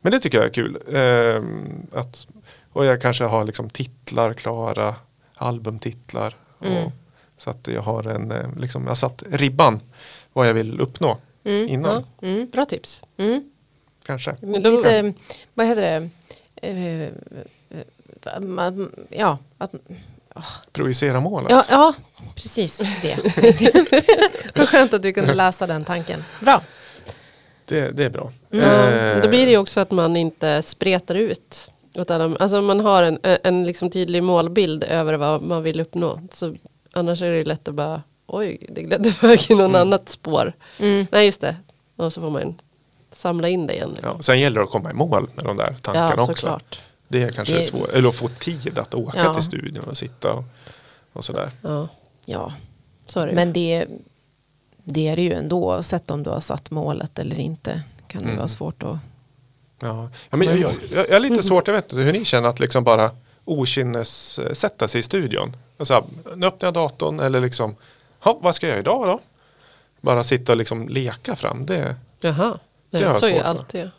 S1: Men det tycker jag är kul. Ehm, att, och jag kanske har liksom titlar klara, albumtitlar. Och, så att jag har en, eh, liksom, jag har satt ribban vad jag vill uppnå innan.
S2: Ja. Bra tips.
S3: Mm.
S1: Kanske.
S2: Men då,
S3: Lite, vad heter det? Eh, eh, man, ja, att,
S1: Projicera målet.
S3: ja, ja, precis det. Vad skönt att du kunde läsa den tanken. Bra.
S1: Det, det är bra.
S2: ja,
S1: Eh,
S2: då blir det ju också att man inte spretar ut. Åt alla, alltså man har en, en liksom tydlig målbild över vad man vill uppnå. Så annars är det ju lätt att bara, oj, det glädde iväg i någon annat spår.
S3: Mm.
S2: Nej, just det. Och så får man samla in det igen. Liksom.
S1: Ja, sen gäller det att komma i mål med de där tankarna
S2: Ja,
S1: också.
S2: såklart.
S1: Det är kanske
S3: Det-
S1: är svårt. Eller att få tid att åka
S3: Ja.
S1: till studion och sitta och, och sådär.
S2: Ja,
S3: Ja,
S2: så är det ju.
S3: men det, det är det ju ändå. Oavsett om du har satt målet eller inte. Kan det
S1: Mm.
S3: vara svårt att...
S1: Ja. Ja, men jag, jag, jag är lite svårt, jag vet inte hur ni känner att liksom bara okynnessätta sig i studion. Alltså, nu öppnar jag datorn eller liksom, "Ha, vad ska jag göra idag då? Bara sitta och liksom leka fram det.
S2: Jaha,
S1: Det har jag
S2: så är
S1: för.
S2: alltid.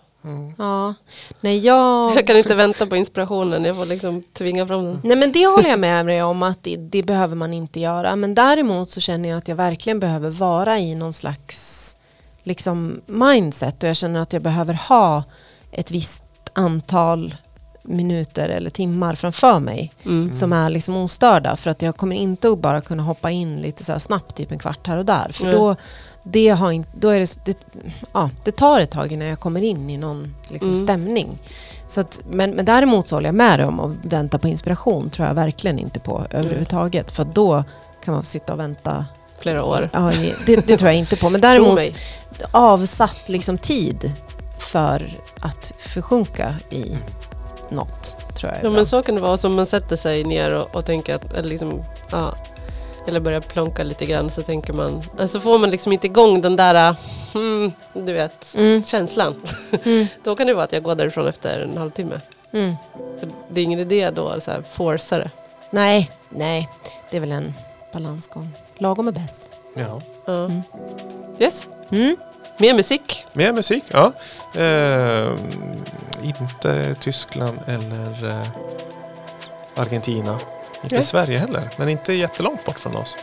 S3: Ja, nej jag...
S2: Jag kan inte vänta på inspirationen, jag får liksom tvinga fram den.
S3: Nej men det håller jag med dig om att det, det behöver man inte göra. Men däremot så känner jag att jag verkligen behöver vara i någon slags liksom mindset och jag känner att jag behöver ha ett visst antal minuter eller timmar framför mig
S2: Mm.
S3: som är liksom ostörda för att jag kommer inte att bara kunna hoppa in lite så snabbt, typ en kvart här och där. För
S2: Nej.
S3: då, det, har inte, då är det, det, ja, det tar ett tag innan jag kommer in i någon liksom,
S2: Mm.
S3: stämning. Så att, men, men däremot så håller jag med dig om att vänta på inspiration tror jag verkligen inte på överhuvudtaget. För då kan man sitta och vänta.
S2: Flera år.
S3: Ja, det, det tror jag inte på. Men däremot avsatt liksom tid för att försjunka i något tror jag
S2: Ja, men så kan det vara som man sätter sig ner och, och tänker att, eller liksom, ja, eller börjar plonka lite grann så tänker man, alltså får man liksom inte igång den där, mm, du vet,
S3: Mm.
S2: känslan.
S3: Mm.
S2: Då kan det vara att jag går därifrån efter en halvtimme.
S3: Mm.
S2: Det är ingen idé då att så här forsa det.
S3: Nej, nej, det är väl en balansgång. Lagom är bäst.
S1: Ja.
S2: Ja.
S3: Mm.
S2: Yes,
S3: Mm.
S2: Mer musik.
S1: Mer musik, ja. Eh, inte Tyskland eller eh, Argentina. Inte
S2: Nej.
S1: Sverige heller, men inte jättelångt bort från oss.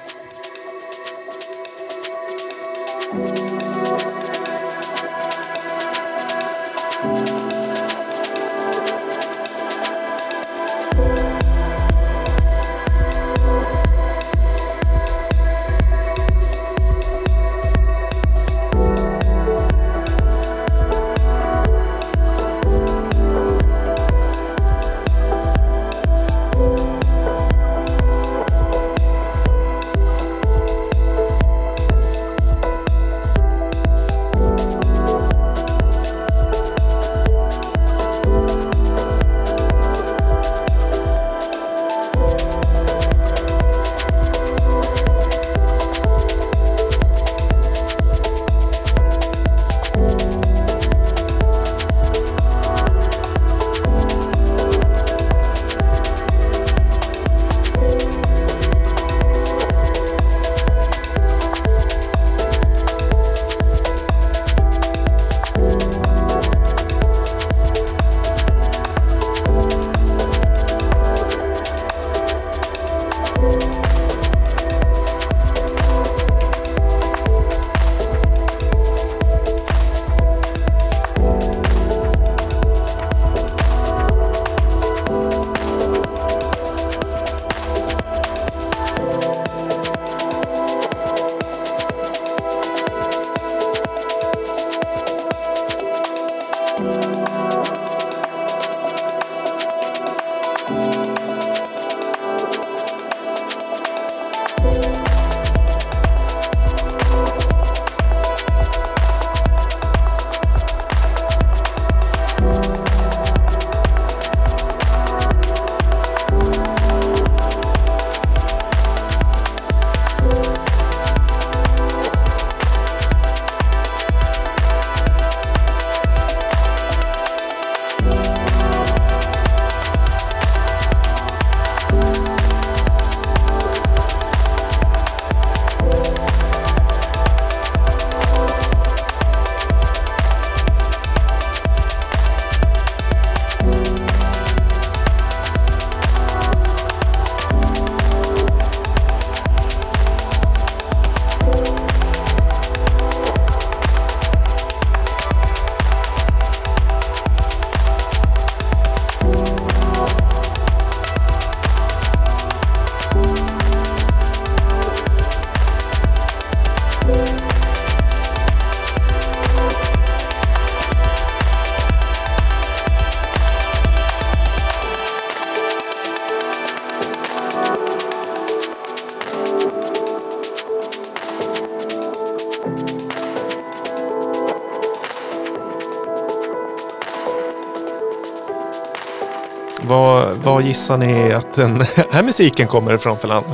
S1: Vad, gissar ni att den här musiken kommer ifrån för land?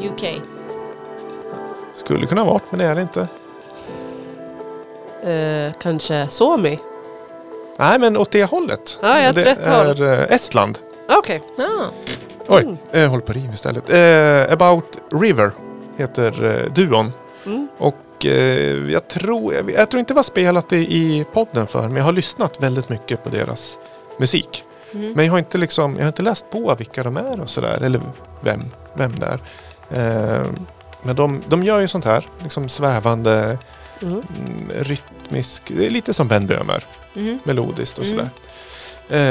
S3: UK.
S1: Skulle kunna varit, men det är det inte.
S2: Eh, kanske Suomi?
S1: Nej, men åt det hållet.
S2: Ja, jag
S1: det
S2: rätt håll.
S1: är eh, Estland.
S2: Okej.
S3: Ah.
S1: Oj,
S2: Mm.
S1: jag håller på att riva istället. Eh, About River heter eh, duon.
S2: Mm.
S1: Och eh, jag, tror, jag, jag tror inte vi har spelat det i podden för men jag har lyssnat väldigt mycket på deras musik.
S3: Mm.
S1: Men jag har inte, liksom, jag har inte läst på vilka de är och sådär. Eller vem, vem det är. Eh, men de, de gör ju sånt här. Liksom svävande,
S2: Mm.
S1: mm, rytmisk. Det är lite som Ben Böhmer.
S3: Mhm.
S1: Melodiskt och
S3: Mm.
S1: sådär.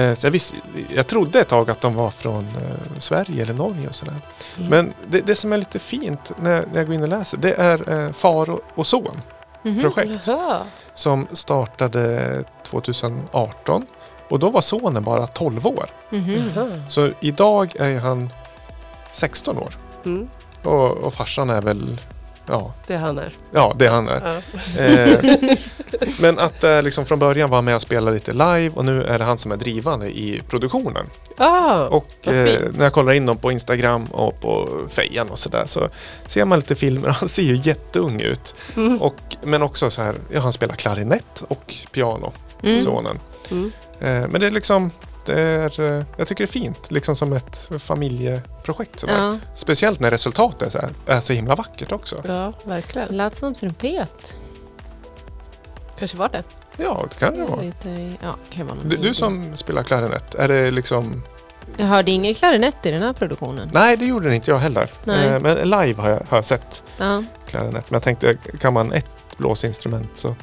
S1: Eh, så jag, visste, jag trodde ett tag att de var från eh, Sverige eller Norge och sådär.
S2: Mm.
S1: Men det, det som är lite fint när, när jag går in och läser det är eh, far och, och son
S3: Mhm.
S1: projekt
S2: Jaha.
S1: som startade 2018. Och då var sonen bara 12 år.
S3: Mhm.
S2: Jaha.
S1: Så idag är han 16 år.
S2: Mm.
S1: Och, och farsan är väl, ja,
S2: Det han är.
S1: ja det han är.
S2: Ja.
S1: Eh, men att det liksom från början var med och spela lite live och nu är det han som är drivande i produktionen.
S2: Ah,
S1: Och eh, när jag kollar in dem på Instagram och på Fejan och sådär så ser man lite filmer. Han ser ju jätteung ut.
S2: Mm.
S1: Och, men också så här, ja, han spelar klarinett och piano,
S3: Mm.
S1: sonen.
S2: Mm.
S1: Eh, men det är liksom, det är, eh, jag tycker det är fint, liksom som ett familjeprojekt.
S3: Ja,
S1: Speciellt när resultatet är så, här, är så himla vackert också.
S2: Ja, verkligen.
S3: det lät som trumpet.
S2: Kanske var det.
S1: Ja, det kan det vara.
S3: Lite, ja, kan vara
S1: Du, du som spelar klarinett, är det liksom...
S3: Jag hörde ingen klarinett i den här produktionen.
S1: Nej, det gjorde inte jag heller.
S3: Nej.
S1: Eh, men live har jag, har jag sett
S3: Ja.
S1: klarinett. Men jag tänkte, kan man ett blåsinstrument så...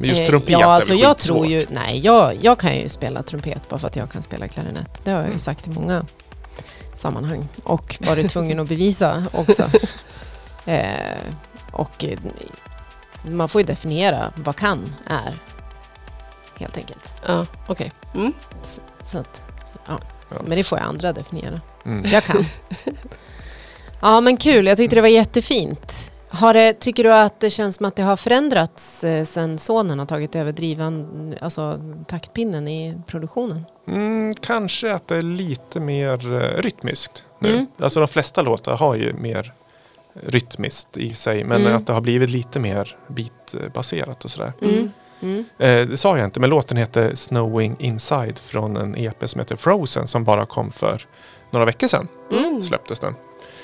S1: Men just
S3: Eh,
S1: trumpet
S3: ja,
S1: är
S3: alltså
S1: väl
S3: jag tror ju, nej, jag, jag kan ju spela trumpet bara för att jag kan spela klarinett. Det har jag ju
S1: Mm.
S3: sagt i många sammanhang och varit tvungen att bevisa också. Eh, och eh, man får ju definiera vad kan är, helt enkelt.
S2: Ja, okej. Mm.
S3: Så att, ja.
S1: Ja.
S3: Men det får jag andra definiera.
S1: Mm.
S3: Jag kan. ja men kul, jag tyckte det var jättefint. Har det, tycker du att det känns som att det har förändrats eh, sen sonen har tagit över drivan, alltså taktpinnen i produktionen?
S1: Mm, kanske att det är lite mer eh, rytmiskt nu.
S3: Mm.
S1: Alltså de flesta låtar har ju mer rytmiskt i sig. Men
S3: Mm.
S1: att det har blivit lite mer beatbaserat och sådär.
S3: Mm. Mm.
S1: Eh, det sa jag inte, men låten heter Snowing Inside från en EP som heter Frozen som bara kom för några veckor sedan.
S2: Mm.
S1: Släpptes den.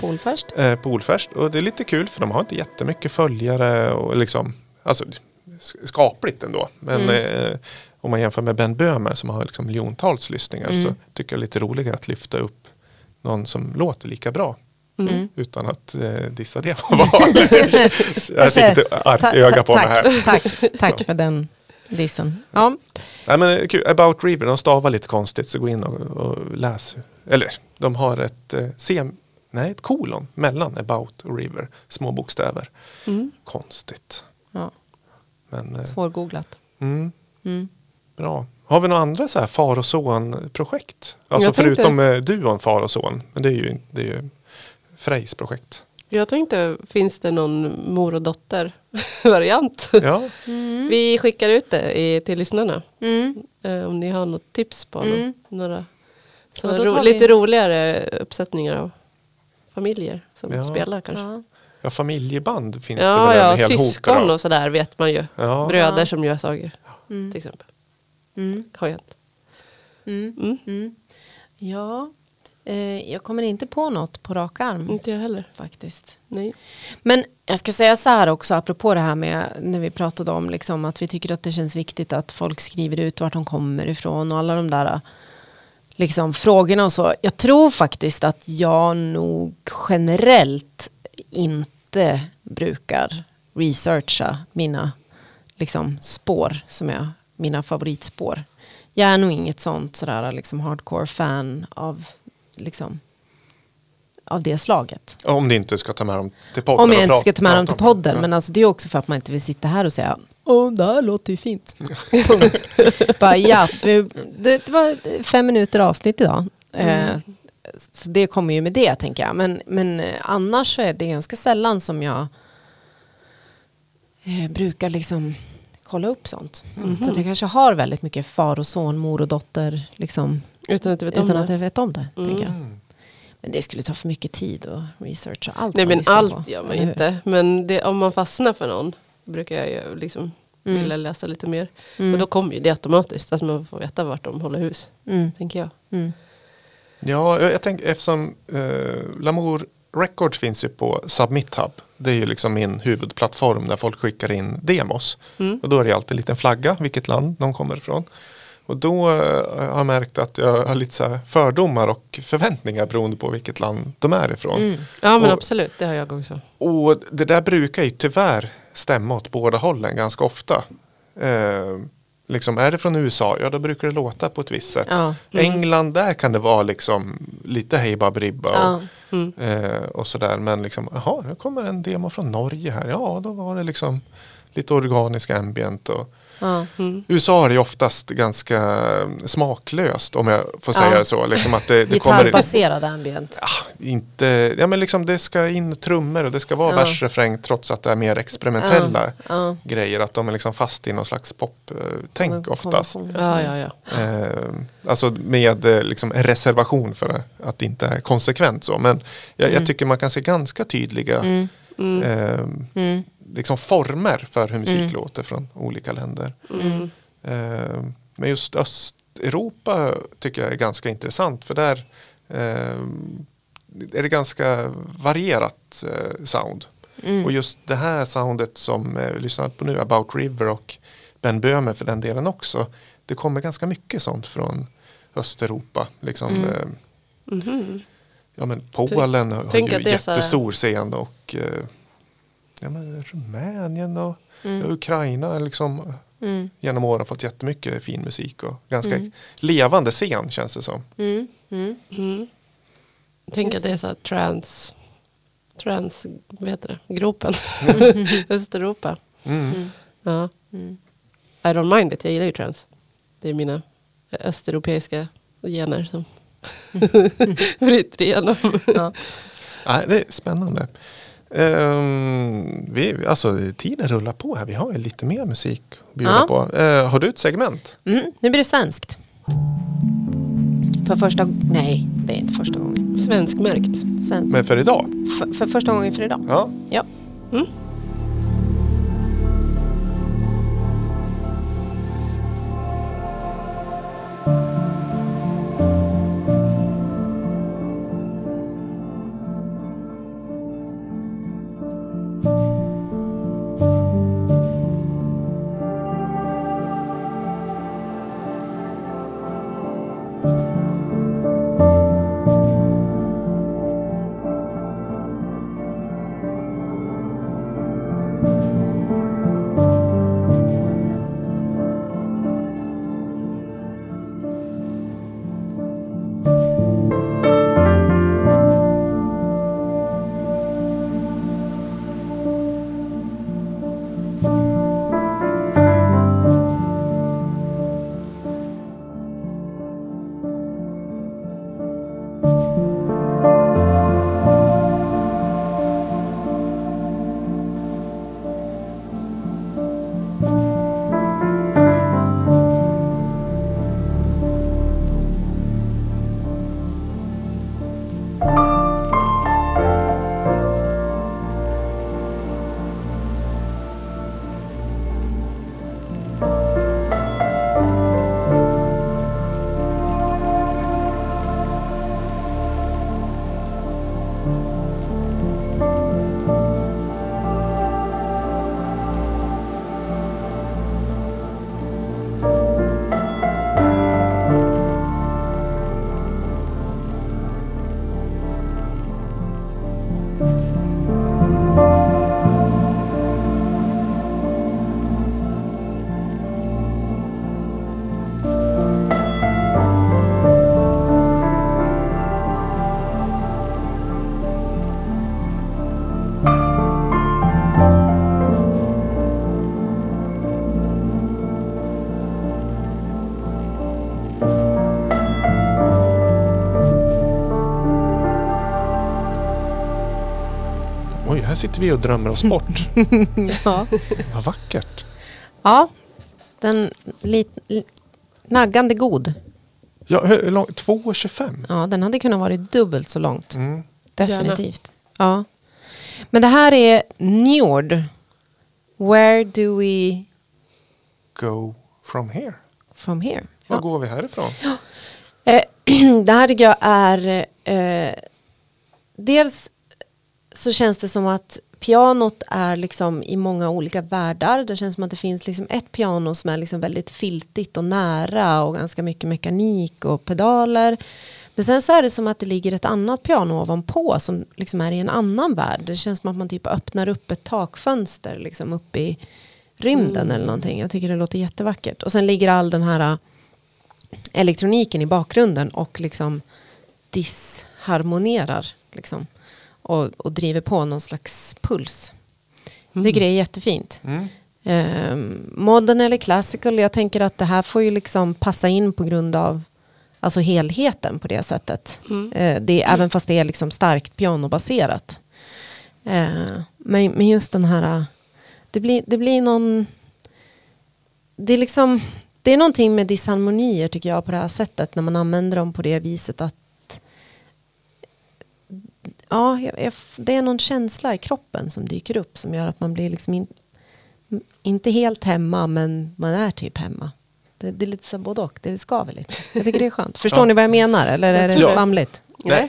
S3: Polfärst?
S1: Eh, på Olfärst. Och det är lite kul för de har inte jättemycket följare och liksom, alltså sk- skapligt ändå. Men
S3: Mm.
S1: eh, om man jämför med Ben Böhmer som har liksom miljontals lyssningar
S3: Mm.
S1: så tycker jag det är lite roligare att lyfta upp någon som låter lika bra.
S3: Mm.
S1: Utan att eh, dissa det på val. jag fick lite argt
S3: Ta-
S1: öga på mig här.
S3: tack, tack, tack för den dissen. Ja.
S1: Nej, men det kul. About River, de stavar lite konstigt så gå in och, och läs. Eller de har ett, eh, sem, nej, ett kolon mellan About och River. Små bokstäver.
S2: Mm.
S1: Konstigt.
S3: Ja,
S1: Men, eh,
S3: svårgooglat.
S1: mm,
S3: Mm.
S1: bra. Har vi några andra så här far och son-projekt? Alltså
S2: Jag tänkte-
S1: förutom eh, duon far och son. Men det är ju, det är ju Frejs projekt.
S2: Jag tänkte, finns det någon mor och dotter-variant?
S1: Ja,
S3: Mm.
S2: Vi skickar ut det i, till lyssnarna.
S3: Mm.
S2: Eh, om ni har något tips på
S3: Mm.
S2: någon, några
S3: Ja, då
S2: ro,
S3: vi-
S2: lite roligare uppsättningar av familjer som
S1: Ja.
S2: spelar kanske.
S3: Ja.
S1: ja familjeband finns det
S2: Ja,
S1: väl
S2: ja,
S1: en hel
S2: syskon
S1: hop
S2: och sådär vet man ju.
S1: Ja,
S2: Bröder
S3: Ja.
S2: som gör saker
S3: Mm.
S2: till exempel.
S3: Mm.
S2: Har jag inte.
S3: Mm.
S2: Mm.
S3: Mm. Ja, eh, jag kommer inte på något på rak arm
S2: Inte jag heller.
S3: faktiskt.
S2: Nej.
S3: Men jag ska säga så här också, apropå det här med när vi pratade om liksom, att vi tycker att det känns viktigt att folk skriver ut vart de kommer ifrån och alla de där liksom, frågorna och så. Jag tror faktiskt att jag nog generellt inte brukar researcha mina liksom, spår, som jag, mina favoritspår. Jag är nog inget sånt sådär, liksom, hardcore fan av, liksom, av det slaget.
S1: Om du inte ska ta med dem till podden.
S3: Om jag inte ska ta med dem till podden. Men alltså, det är också för att man inte vill sitta här och säga Åh, det här låter ju fint. Punkt. Bara, ja, det, var fem minuter avsnitt idag. Eh, så det kommer ju med det, tänker jag. Men, men eh, annars så är det ganska sällan som jag eh, brukar liksom kolla upp sånt. Så att jag kanske har väldigt mycket far och son, mor och dotter, liksom
S2: Utan att du vet om
S3: utan
S2: det.
S3: att jag vet om det.
S2: Mm.
S3: Tänker jag.
S1: Mm.
S3: Men det skulle ta för mycket tid och researcha allt
S2: Nej men allt
S3: på,
S2: gör man
S3: hur?
S2: inte. Men det, om man fastnar för någon brukar jag ju liksom
S3: Mm.
S2: vilja läsa lite mer.
S3: Mm.
S2: Och då kommer ju det automatiskt. Alltså man får veta vart de håller hus.
S3: Mm.
S2: Tänker jag.
S3: Mm.
S1: Ja, jag, jag tänker eftersom eh, Lamour Records finns ju på Submit Hub. Det är ju liksom min huvudplattform där folk skickar in demos.
S2: Mm.
S1: Och då är det alltid en liten flagga, vilket land de kommer ifrån. Och då eh, har jag märkt att jag har lite så här fördomar och förväntningar beroende på vilket land de är ifrån.
S3: Mm.
S2: Ja men
S1: Och-
S2: absolut, det har jag också.
S1: Och det där brukar ju tyvärr stämma åt båda hållen ganska ofta. Eh, liksom är det från USA, ja då brukar det låta på ett visst sätt.
S3: Ja.
S1: England, där kan det vara liksom lite hej baberiba
S3: Ja.
S1: och,
S2: Mm.
S1: eh, och sådär. Men liksom, jaha, nu kommer en demo från Norge här. Ja, då var det liksom lite organisk ambient. Och,
S3: Ja.
S2: Mm.
S1: USA är det ju oftast ganska smaklöst om jag får säga
S3: Ja.
S1: det så. Liksom att det, det kommer,
S3: Gitarrbaserad ambient.
S1: Ah, inte, ja men liksom det ska in trummor och det ska vara
S3: Ja.
S1: versrefräng trots att det är mer experimentella
S3: Ja.
S1: grejer. Att de är liksom fast i någon slags pop-tänk
S3: Kommer-
S1: oftast.
S3: kommer-
S2: Ja, ja, ja.
S1: Eh, alltså med eh, liksom en reservation för att det inte är konsekvent så. Men jag, jag tycker man kan se ganska tydliga
S3: Mm.
S2: Mm.
S1: eh,
S3: Mm.
S1: Liksom former för hur musik
S3: Mm.
S1: låter från olika länder.
S2: Mm.
S1: Eh, men just Östeuropa tycker jag är ganska intressant för där eh, är det ganska varierat eh, sound.
S3: Mm.
S1: Och just det här soundet som eh, vi lyssnar på nu, About River och Ben Böhmer för den delen också. Det kommer ganska mycket sånt från Östeuropa. Liksom,
S3: Mm.
S2: Mhm.
S1: ja, men Polen har
S2: tänk
S1: ju jättestor scen och eh, ja, men Rumänien och
S3: Mm.
S1: ja, Ukraina liksom,
S3: Mm.
S1: genom åren fått jättemycket fin musik och ganska
S3: Mm.
S1: levande scen känns det som.
S3: Mm. Mm.
S2: Mm. Tänk att det är så här trans, trans, vad heter det, gropen. Östeuropa.
S1: Mm.
S2: Ja.
S3: Mm.
S2: I don't mind it, jag gillar ju trans. Det är mina östeuropeiska gener som bryter igenom.
S3: Ja.
S1: Nej, det är spännande. Ehm, vi, alltså, tiden rullar på här. Vi har ju lite mer musik att bjuda
S3: Ja.
S1: på. Eh, har du ett segment?
S3: Mm. Nu blir det svenskt. För första Nej, det är inte första gången.
S2: Svenskmärkt.
S3: Svenskt.
S1: Men för idag?
S3: För, för första gången för idag.
S1: Ja.
S3: Ja.
S1: Oj, sitter vi och drömmer oss bort.
S3: Ja.
S1: Vad vackert.
S3: ja. Den lit, li, naggande god.
S1: Ja, hur lång? 2,25?
S3: Ja, den hade kunnat vara dubbelt så långt.
S1: Mm.
S3: Definitivt. Ja. Men det här är Njord. Where do we
S1: Go from here.
S3: from here?
S1: Var
S3: Ja.
S1: går vi härifrån?
S3: Eh, det här tycker jag är... Eh, dels så känns det som att pianot är liksom i många olika världar. Det känns som att det finns liksom ett piano som är liksom väldigt filtigt och nära och ganska mycket mekanik och pedaler. Men sen så är det som att det ligger ett annat piano ovanpå som liksom är i en annan värld. Det känns som att man typ öppnar upp ett takfönster liksom upp i rymden eller någonting. Jag tycker det låter jättevackert. Och sen ligger all den här elektroniken i bakgrunden och liksom disharmonerar liksom, och, och driver på någon slags puls. Jag tycker det är jättefint.
S1: Mm.
S3: Um, modern eller classical, jag tänker att det här får ju liksom passa in på grund av alltså helheten på det sättet. Eh, det är, Även fast det är liksom starkt pianobaserat. Eh, men, men just den här, det blir, det blir någon, det är liksom, det är någonting med disharmonier tycker jag på det här sättet när man använder dem på det viset att ja, jag, jag, det är någon känsla i kroppen som dyker upp som gör att man blir liksom in, inte helt hemma men man är typ hemma. Det, det är lite så både och, det skaver lite. Jag tycker det är skönt. Förstår
S1: Ja.
S3: ni vad jag menar eller är det svamligt?
S1: Nej.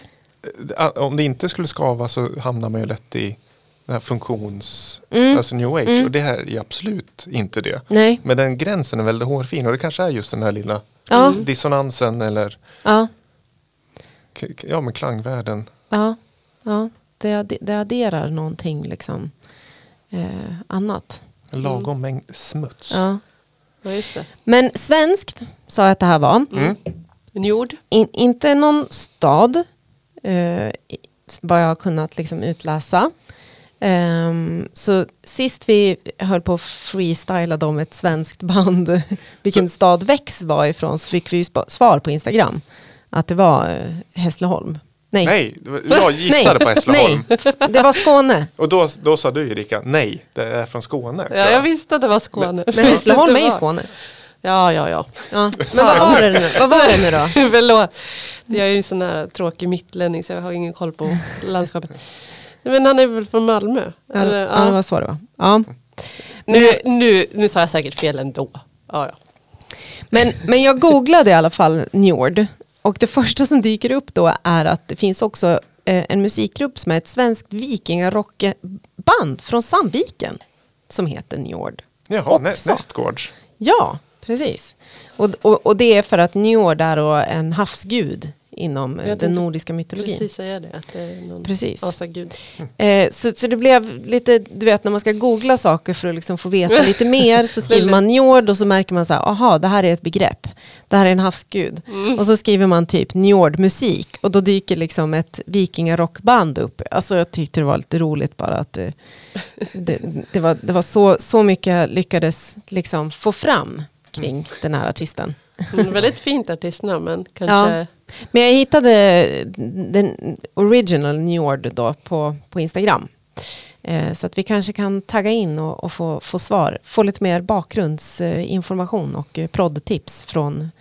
S1: Eh, Om det inte skulle skava så hamnar man ju lätt i den här funktions,
S3: Mm.
S1: alltså new age.
S3: Mm.
S1: Och det här är absolut inte det.
S3: Nej.
S1: Men den gränsen är väldigt hårfin och det kanske är just den här lilla
S3: Ja.
S1: dissonansen eller
S3: Ja,
S1: ja, men klangvärlden.
S3: ja, ja. Det, det adderar någonting liksom eh, annat.
S1: En lagom mängd smuts.
S3: Ja.
S2: Ja, just det.
S3: Men svenskt sa jag att det här var.
S1: Mm.
S2: En jord.
S3: In, inte någon stad, eh, vad jag har kunnat liksom utläsa. Ehm, så sist vi höll på att freestyla om ett svenskt band, vilken stad Väx var ifrån, så fick vi svar på Instagram. Att det var eh, Hässleholm. Nej.
S1: Nej, jag gissade
S3: Nej.
S1: på Hässleholm.
S3: Nej, det var Skåne.
S1: Och då, då sa du Erika, nej, det är från Skåne.
S2: Ja, jag visste att det var Skåne.
S3: Men Hässleholm är ju. Skåne.
S2: Ja, ja, ja.
S3: Ja. Men vad var det nu, vad var det nu då?
S2: Förlåt. Jag är ju en sån här tråkig mittlänning så jag har ingen koll på landskapet. Men han är väl från Malmö?
S3: Ja,
S2: Eller,
S3: ja, det var så det var. Ja.
S2: nu, nu, nu sa jag säkert fel ändå. Ja, ja.
S3: Men, men jag googlade i alla fall Njord. Och det första som dyker upp då är att det finns också eh, en musikgrupp som är ett svenskt vikingarockband från Sandviken. Som heter Njord.
S1: Jaha, nä, nästgårds.
S3: Ja, precis. Och, och, och det är för att Njord är en havsgud inom eh,
S2: Jag
S3: den nordiska mytologin.
S2: Precis säga det. Att det är någon
S3: Precis.
S2: asagud.
S3: Eh, så, så det blev lite, du vet när man ska googla saker för att liksom få veta lite mer så skriver man Njord och så märker man så här, aha det här är ett begrepp. Det här är en havsgud. Och så skriver man typ Njord musik och då dyker liksom ett vikingarockband upp. Alltså jag tyckte det var lite roligt bara att det, det, det var, det var så, så mycket jag lyckades liksom få fram kring den här artisten.
S2: Mm, väldigt fint artistnamn men kanske...
S3: Men jag hittade den original Njord då på, på Instagram. Eh, så att vi kanske kan tagga in och, och få, få svar. Få lite mer bakgrundsinformation och eh, proddtips från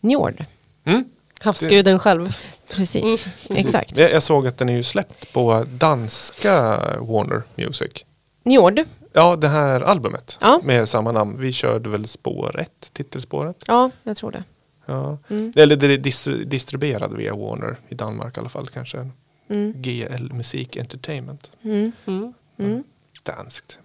S3: Njord.
S1: Mm.
S2: Havsguden själv.
S3: Precis,
S1: Precis.
S3: exakt.
S1: Jag, jag såg att den är ju släppt på danska Warner Music.
S3: Njord,
S1: Ja, det här albumet
S3: Ja.
S1: med samma namn. Vi körde väl spår ett, titelspåret.
S3: ja jag tror det.
S1: Ja.
S3: Mm.
S1: Eller det distribuerade via Warner i Danmark i alla fall kanske.
S3: Mm.
S1: GL Musik Entertainment.
S3: Mm.
S2: Mm.
S3: Mm.
S1: Danskt.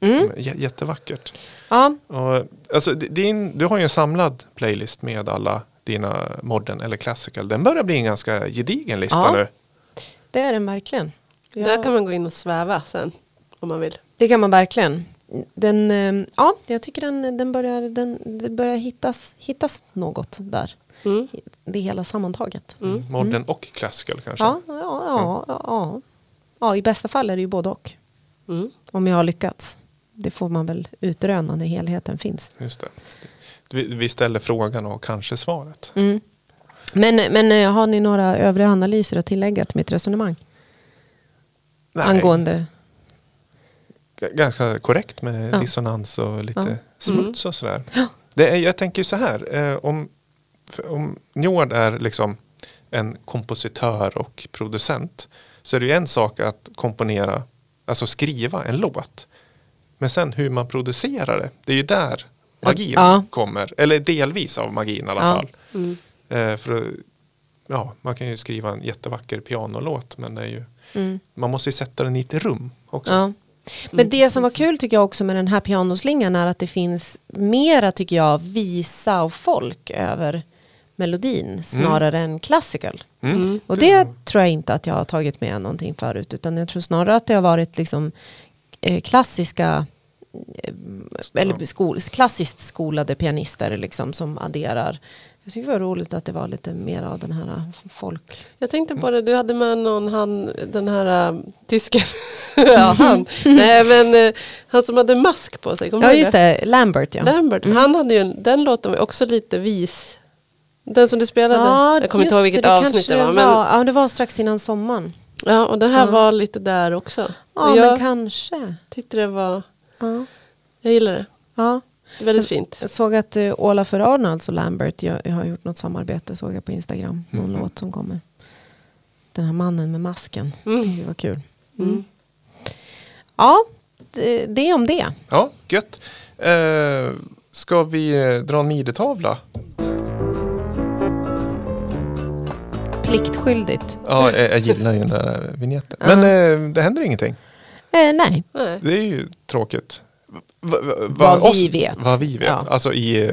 S3: Mm.
S1: J- jättevackert.
S3: Ja,
S1: Och, alltså, din, du har ju en samlad playlist med alla dina modern eller classical. Den börjar bli en ganska gedigen lista
S3: Ja.
S1: nu.
S3: det är den verkligen. Ja.
S2: Där kan man gå in och sväva sen. Om man vill.
S3: Det kan man verkligen. Den, eh, ja, jag tycker den, den börjar, den, det börjar hittas, hittas något där.
S2: Mm.
S3: Det hela sammantaget.
S2: Mm.
S1: Modern och classical kanske.
S3: Ja, ja, ja, ja, ja. ja, i bästa fall är det ju både och.
S2: Mm.
S3: Om jag har lyckats. Det får man väl utröna när helheten finns.
S1: Just det. Vi, vi ställer frågan och kanske svaret.
S3: Mm. Men, men eh, har ni några övriga analyser att tillägga till mitt resonemang?
S1: Nej,
S3: Angående...
S1: Ganska korrekt med
S3: Ja.
S1: dissonans och lite
S3: Ja.
S1: smuts och sådär. Det är, jag tänker så här. Eh, om om Njord är liksom en kompositör och producent så är det ju en sak att komponera, alltså skriva en låt. Men sen hur man producerar det, det är ju där magin
S3: Ja.
S1: kommer. Eller delvis av magin i alla fall.
S2: Mm.
S1: Eh, för ja, man kan ju skriva en jättevacker pianolåt men det är ju,
S3: Mm.
S1: man måste ju sätta den i ett rum också.
S3: Men det som var kul tycker jag också med den här pianoslingan är att det finns mera tycker jag visa och folk över melodin snarare än classical.
S1: Mm.
S3: Och det tror jag inte att jag har tagit med någonting förut utan jag tror snarare att det har varit liksom eh, klassiska eh, eller skol, klassiskt skolade pianister liksom som adderar. Jag tycker det var roligt att det var lite mer av den här eh, folk.
S2: Jag tänkte på det, du hade med någon, han, den här uh, tysken. ja, han. Nej, men uh, han som hade mask på sig.
S3: Ja just det, Lambert ja.
S2: Lambert, han hade ju, en- den låten var också lite vis. Den som du spelade. jag kommer inte ihåg vilket
S3: det, det
S2: avsnitt det var.
S3: var.
S2: Men,
S3: Ja, det var strax innan sommaren.
S2: ja, och den här
S3: Ja.
S2: var lite där också.
S3: Ja,
S2: jag
S3: men kanske.
S2: tyckte det var,
S3: Ja.
S2: jag gillar det.
S3: Ja.
S2: Det är väldigt fint.
S3: Jag såg att uh, Olafur Arnalds och Lambert jag, jag har gjort något samarbete såg jag på Instagram. Någon
S1: Mhm.
S3: låt som kommer. Den här mannen med masken.
S2: Mm.
S3: Det var kul.
S2: Mm.
S3: Ja, det, det är om det.
S1: Ja, gött. Eh, ska vi eh, dra en midetavla?
S3: Pliktskyldigt.
S1: Ja, jag, jag gillar ju den där vignetten. Men eh, det händer ingenting.
S3: Eh. Nej.
S1: Det är ju tråkigt. Va, va, va,
S3: Vad vi vet.
S1: Vad vi vet.
S3: Ja.
S1: Alltså i eh,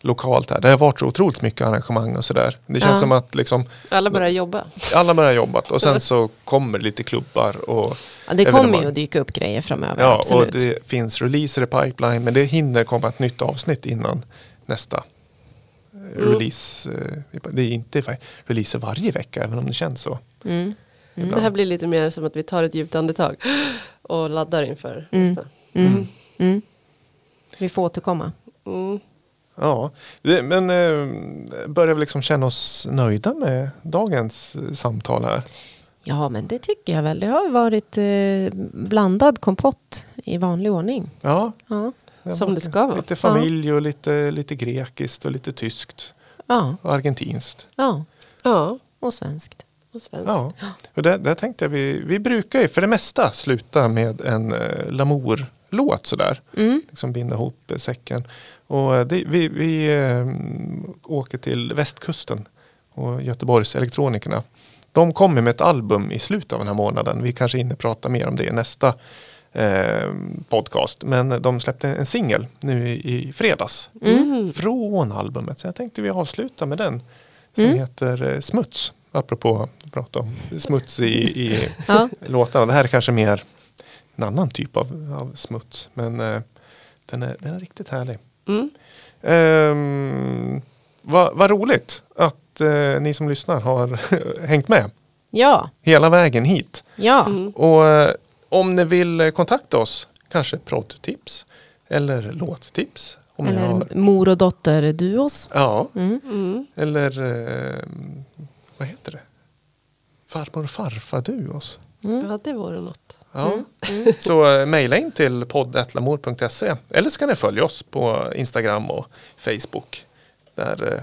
S1: lokalt här. Det har varit så otroligt mycket arrangemang och sådär. Det känns
S3: Ja.
S1: som att liksom,
S2: Alla börjar jobba.
S1: alla börjar jobbat och sen så kommer lite klubbar och
S3: Ja, det kommer ju att dyka upp grejer framöver.
S1: Ja,
S3: absolut.
S1: och det finns releaser i pipeline men det hinner komma ett nytt avsnitt innan nästa eh,
S3: Mm.
S1: release. eh, Det är inte releaser varje vecka även om det känns så.
S3: Mm.
S2: Det här blir lite mer som att vi tar ett djupt andetag och laddar inför
S3: Mm.
S2: nästa.
S3: Mm. Mm. Vi får återkomma.
S2: Mm.
S1: Ja, men eh, börjar vi liksom känna oss nöjda med dagens eh, samtal här?
S3: Ja, men det tycker jag väl. Det har varit eh, blandad kompott i vanlig ordning.
S1: Ja,
S3: Ja,
S2: Som det ska vara.
S1: Lite familj och lite, lite grekiskt och lite tyskt
S3: ja,
S1: och argentinskt.
S3: ja.
S2: Ja,
S3: och svenskt.
S2: och svenskt.
S1: Ja, och där, där tänkte jag vi, vi brukar ju för det mesta sluta med en eh, Lamour-låt sådär.
S3: Mm.
S1: Liksom binda ihop eh, säcken. Och eh, det, vi vi eh, åker till västkusten och Göteborgs elektronikerna. De kommer med ett album i slutet av den här månaden. Vi kanske hinner prata mer om det i nästa eh, podcast. Men de släppte en singel nu i, i fredags.
S2: Mm.
S1: Från albumet. Så jag tänkte vi avslutar med den. Som
S3: Mm.
S1: heter eh, Smuts. Apropå att prata om smuts i, i
S3: Ja.
S1: låtarna. Det här är kanske mer en annan typ av, av smuts. Men eh, den, är, den är riktigt härlig.
S2: Mm.
S1: Ehm, vad, vad roligt att eh, ni som lyssnar har hängt med
S3: ja,
S1: hela vägen hit.
S3: ja.
S2: Mm.
S1: Och eh, om ni vill kontakta oss, kanske proddtips eller låttips. Om ni
S3: Eller
S1: har,
S3: mor och dotter-duos.
S1: ja,
S3: Mm.
S2: Mm.
S1: eller eh, vad heter det? Farmor och farfar duos.
S3: Mm.
S2: Ja, det vore något.
S1: Ja. Så eh, mejla in till podd.lamour.se eller så kan ni följa oss på Instagram och Facebook. Där eh,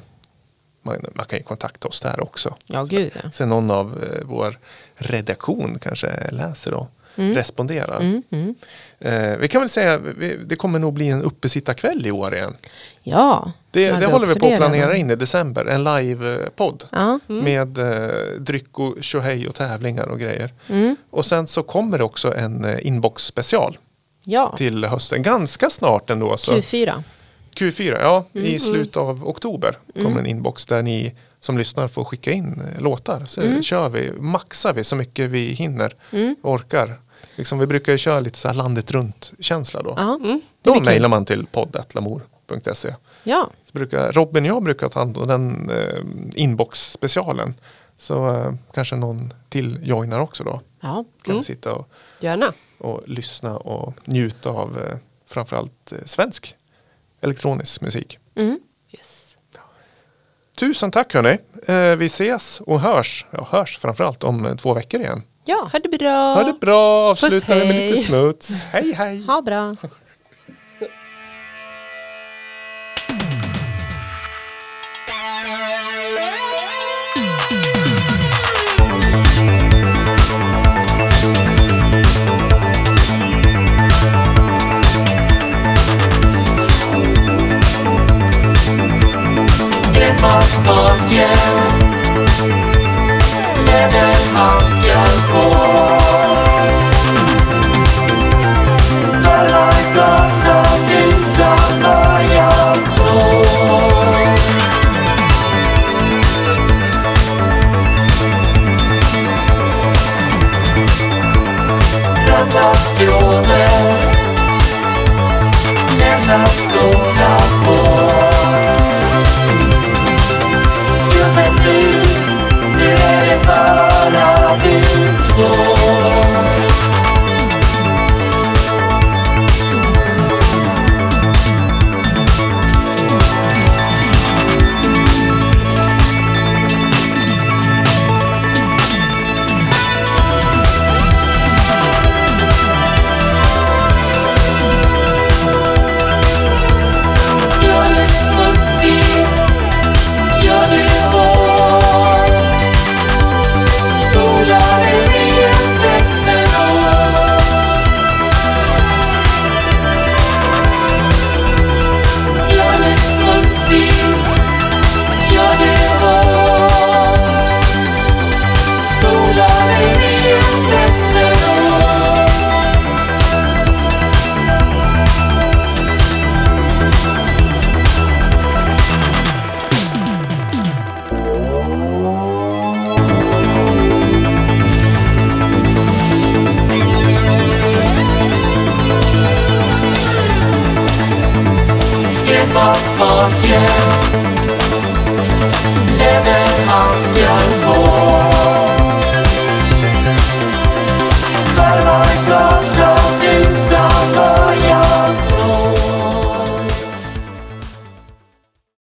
S1: man, man kan ju kontakta oss där också.
S3: Ja, gud.
S1: Sen någon av eh, vår redaktion kanske läser och
S3: Mm.
S1: responderar.
S3: Mm. Mm.
S1: Eh, vi kan väl säga vi, det kommer nog bli en uppesittarkväll i år igen.
S3: Ja,
S1: Det, det håller vi på att planera
S3: redan.
S1: in i december. En live-podd
S3: Ja.
S1: med eh, dryck och tjohej och tävlingar och grejer.
S3: Mm.
S1: Och sen så kommer det också en eh, inbox special
S3: ja,
S1: till hösten. Ganska snart ändå. Så.
S3: Q4.
S1: Q4, ja.
S3: Mm.
S1: I slutet av oktober kommer en inbox där ni som lyssnar får skicka in eh, låtar. Så kör vi, maxar vi så mycket vi hinner,
S3: Mm.
S1: orkar. Liksom, vi brukar ju köra lite så landet runt känsla då.
S2: Mm.
S1: Då mejlar man till podd.lamour.se.
S3: ja,
S1: Så brukar, Robin och jag brukar ta hand om den eh, inbox-specialen. Så eh, kanske någon till joinar också då.
S3: ja.
S1: Kan
S2: Mm.
S1: sitta och,
S2: Gärna.
S1: och lyssna och njuta av eh, framförallt eh, svensk elektronisk musik.
S3: Mm.
S2: Yes.
S1: Tusen tack hörni. Eh, vi ses och hörs, ja, hörs framförallt om eh, två veckor igen.
S3: Ja.
S2: Ha det bra.
S1: Ha det bra, avsluta med
S2: hej.
S1: lite smuts. Hej hej.
S3: Ha bra.
S4: Greppa spaken Läderhandskar på Kolla gasa, visa vad portière.